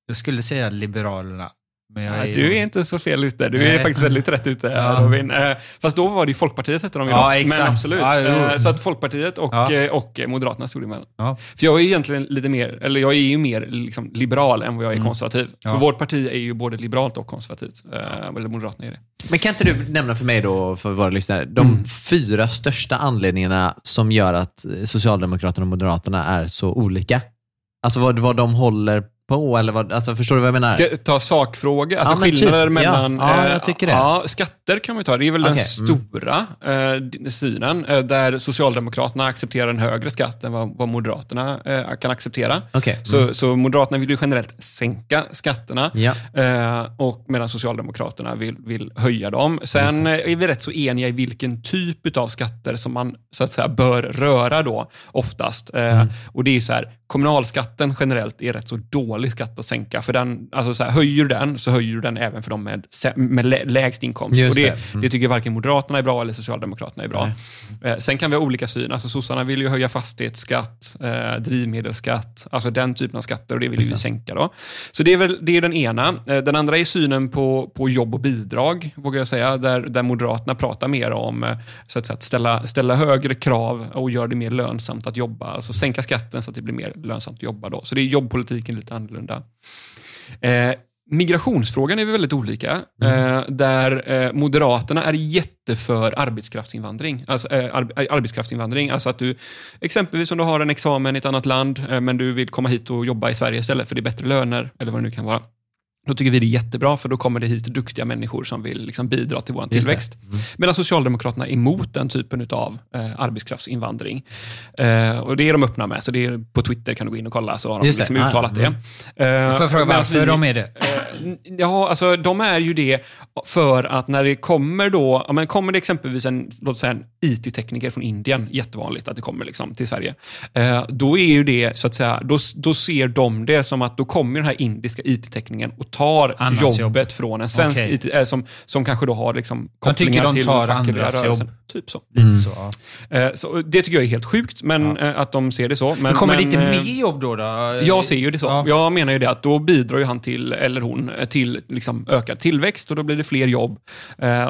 jag skulle säga Liberalerna. Men jag Nej, du är inte så fel ute. Du är faktiskt väldigt rätt ute, Ja. Robin. Eh, fast då var det ju Folkpartiet hette de ju Ja, exakt. Men absolut. Ja. Eh, så att Folkpartiet och, Ja. eh, och Moderaterna stod emellan. Ja. För jag är ju egentligen lite mer, eller jag är ju mer liksom liberal än vad jag är konservativ. Mm. Ja. För vårt parti är ju både liberalt och konservativt. Eh, eller Moderaterna är det. Men kan inte du nämna för mig då, för våra lyssnare, de Mm. fyra största anledningarna som gör att Socialdemokraterna och Moderaterna är så olika? Alltså vad, vad de håller på, eller vad, alltså förstår du vad jag menar? Ska jag ta sakfrågor? Alltså Ja, typ. skillnader Ja. mellan... Ja, eh, jag tycker det. Ja, skatter kan man ju ta. Det är väl den Okej, stora eh, synen. Eh, där Socialdemokraterna accepterar en högre skatt än vad, vad Moderaterna eh, kan acceptera. Okej. Så, så Moderaterna vill ju generellt sänka skatterna. Ja. Eh, och medan Socialdemokraterna vill, vill höja dem. Sen eh, är vi rätt så eniga i vilken typ av skatter som man så att säga bör röra då oftast. Eh, Och det är så här, kommunalskatten generellt är rätt så dålig skatt att sänka. För den, alltså så här, höjer du den så höjer du den även för de med, med lä- lägst inkomst. Just och det, det. Mm. det tycker varken Moderaterna är bra eller Socialdemokraterna är bra. Eh, sen kan vi ha olika syn. Alltså sossarna vill ju höja fastighetsskatt, eh, drivmedelsskatt, alltså den typen av skatter och det vill vi sänka. Då. Så det är väl det är den ena. Eh, den andra är synen på, på jobb och bidrag, vågar jag säga, där, där Moderaterna pratar mer om eh, så att, säga, att ställa, ställa högre krav och göra det mer lönsamt att jobba. Alltså sänka skatten så att det blir mer lönsamt att jobba. Då. Så det är jobbpolitiken lite annorlunda. Eh, migrationsfrågan är vi väldigt olika. Eh, där eh, Moderaterna är jätteför arbetskraftsinvandring. Alltså, eh, ar arbetskraftsinvandring. Alltså att du, exempelvis om du har en examen i ett annat land, men du vill komma hit och jobba i Sverige istället för det är bättre löner, eller vad det nu kan vara. Då tycker vi det är jättebra, för då kommer det hit duktiga människor som vill liksom bidra till vår det. tillväxt. Medan Socialdemokraterna är emot den typen av eh, arbetskraftsinvandring. Eh, och Det är de öppna med, så det är, på Twitter kan du gå in och kolla, så har de Just det. liksom Ah, uttalat mm. det. Eh, Får jag fråga varför vi- de är det? Eh, Ja, alltså de är ju det för att när det kommer då, ja, men kommer det exempelvis en, låt säga en IT-tekniker från Indien, jättevanligt att det kommer liksom till Sverige, eh, då är ju det så att säga, då, då ser de det som att då kommer den här indiska IT-teknikern och tar Annans jobbet från en svensk Okej. IT, eh, som, som kanske då har liksom kopplingar de till tar fackliga rörelsen. jobb. Typ så. Lite så. Ja. Eh, så. Det tycker jag är helt sjukt, men eh, att de ser det så. Men, Men kommer det inte mer jobb då? då? jag ser ju det så. Ja. Jag menar ju det att då bidrar ju han till, eller hon, till liksom ökad tillväxt och då blir det fler jobb.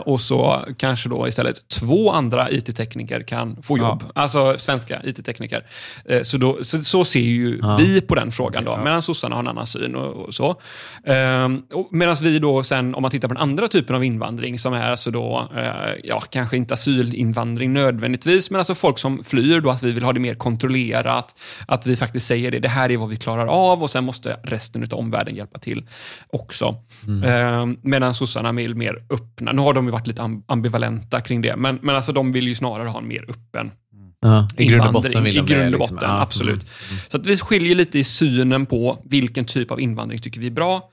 Och så kanske då istället två andra IT-tekniker kan få Ja. jobb. Alltså svenska IT-tekniker. Så, då, så, så ser ju Ja. vi på den frågan då, medan sossarna har en annan syn och, och så. Eh, och medan vi då sen, om man tittar på den andra typen av invandring som är alltså då, eh, ja, kanske inte asylinvandring nödvändigtvis, men alltså folk som flyr då, att vi vill ha det mer kontrollerat. Att vi faktiskt säger det, det här är vad vi klarar av och sen måste resten av omvärlden hjälpa till också. Eh, medan sossarna vill mer öppna. Nu har de ju varit lite am- ambivalenta kring det, men, men alltså de vill ju snarare ha en mer öppen Ja, I grund och botten vill de I grund och liksom. botten, Ja. absolut. Så att vi skiljer lite i synen på vilken typ av invandring tycker vi är bra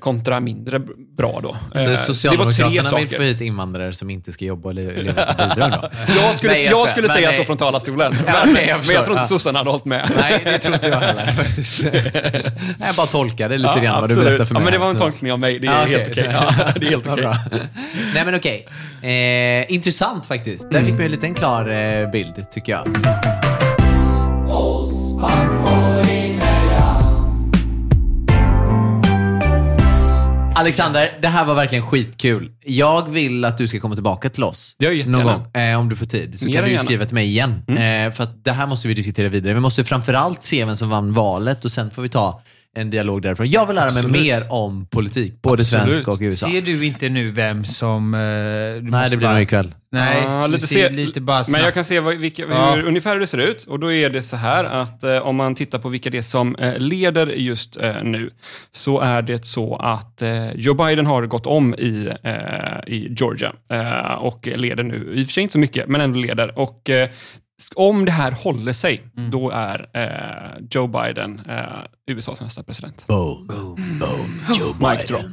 kontra mindre bra då. Så Eh, det var tre Socialdemokraterna vill få hit invandrare som inte ska jobba och le- leva på bidrag då? Jag skulle, Nej, jag jag skulle Men säga nej. så från talarstolen. Ja, men, nej, jag men jag tror inte Ja. sossarna hade hållit med. Nej, det tror inte jag heller faktiskt. jag bara tolkade lite grann vad du berättade för mig. Ja, men det var en Ja. tolkning av mig. Det är Ja, helt okej. Ja, det är helt Vad okej. bra. Nej men okej. Eh, intressant faktiskt. Där fick man ju lite en klar eh, bild, tycker jag. Alexander, det här var verkligen skitkul. Jag vill att du ska komma tillbaka till oss. Ja, jättegärna. Någon gång, eh, om du får tid. Så Mer kan du ju gärna. skriva till mig igen. Eh, för att det här måste vi diskutera vidare. Vi måste framförallt se vem som vann valet och sen får vi ta en dialog därifrån. Jag vill lära mig Absolut. mer om politik, både Absolut. svensk och USA. Ser du inte nu vem som... eh, du Nej, måste det blir bara- nog ikväll. Nej, Ja, du lite ser se- lite bara Men snabbt. jag kan se vad, vilka, Ja. hur, ungefär hur det ser ut. Och då är det så här att eh, om man tittar på vilka det är som eh, leder just eh, nu, så är det så att eh, Joe Biden har gått om i, eh, i Georgia eh, och leder nu, i och för sig inte så mycket, men ändå leder. Och eh, om det här håller sig, Mm. då är eh, Joe Biden eh, USAs nästa president. Boom, boom, boom. Joe Mic drop.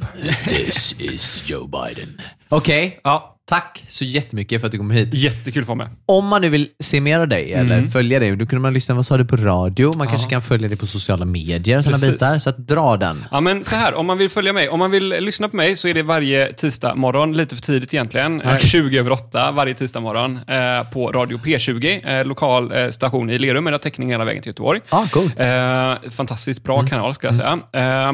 This is Joe Biden. Okej, Ja. Tack så jättemycket för att du kom hit. Jättekul att få med. Om man nu vill se mer av dig eller Mm. följa dig, då kunde man lyssna, vad sa du, på radio? Man kanske kan följa dig på sociala medier och sådana bitar. Så att dra den. Ja, men så här, om man vill följa mig, om man vill lyssna på mig så är det varje tisdag morgon, lite för tidigt egentligen, eh, 20 över 8 varje tisdag morgon eh, på Radio P20, eh, lokal eh, station i Lerum, med har täckning hela vägen till Göteborg. Ja, coolt. Eh, fantastiskt bra kanal, ska jag säga. Eh,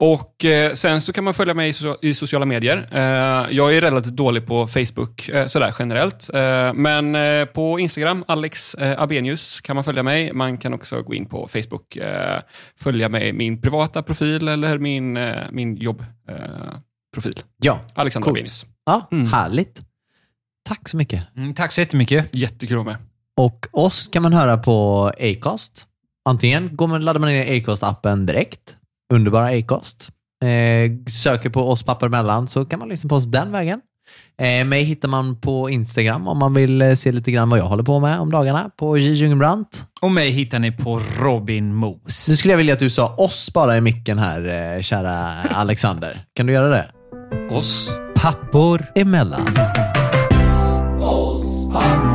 och eh, Sen så kan man följa mig i, so- i sociala medier. Eh, jag är relativt dålig på Facebook eh, sådär generellt. Men på Instagram, Alex Abenius, kan man följa mig. Man kan också gå in på Facebook, följa mig, min privata profil eller min, min jobbprofil. Profil. Ja, Alexander Coolt. Abenius. ja Mm. härligt. Tack så mycket. Mm, tack så jättemycket. Jättekul att vara med. Och oss kan man höra på Acast. Antingen går man, laddar man ner Acast-appen direkt. Underbara Acast. Eh, söker på oss pappor emellan så kan man lyssna på oss den vägen. Eh, mig hittar man på Instagram om man vill eh, se lite grann vad jag håller på med om dagarna. På J. Jungenbrandt. Och mig hittar ni på Robin Mos. Nu skulle jag vilja att du sa oss bara i micken här, eh, kära Alexander. Kan du göra det? Oss. Pappor Emellan. Oss pappor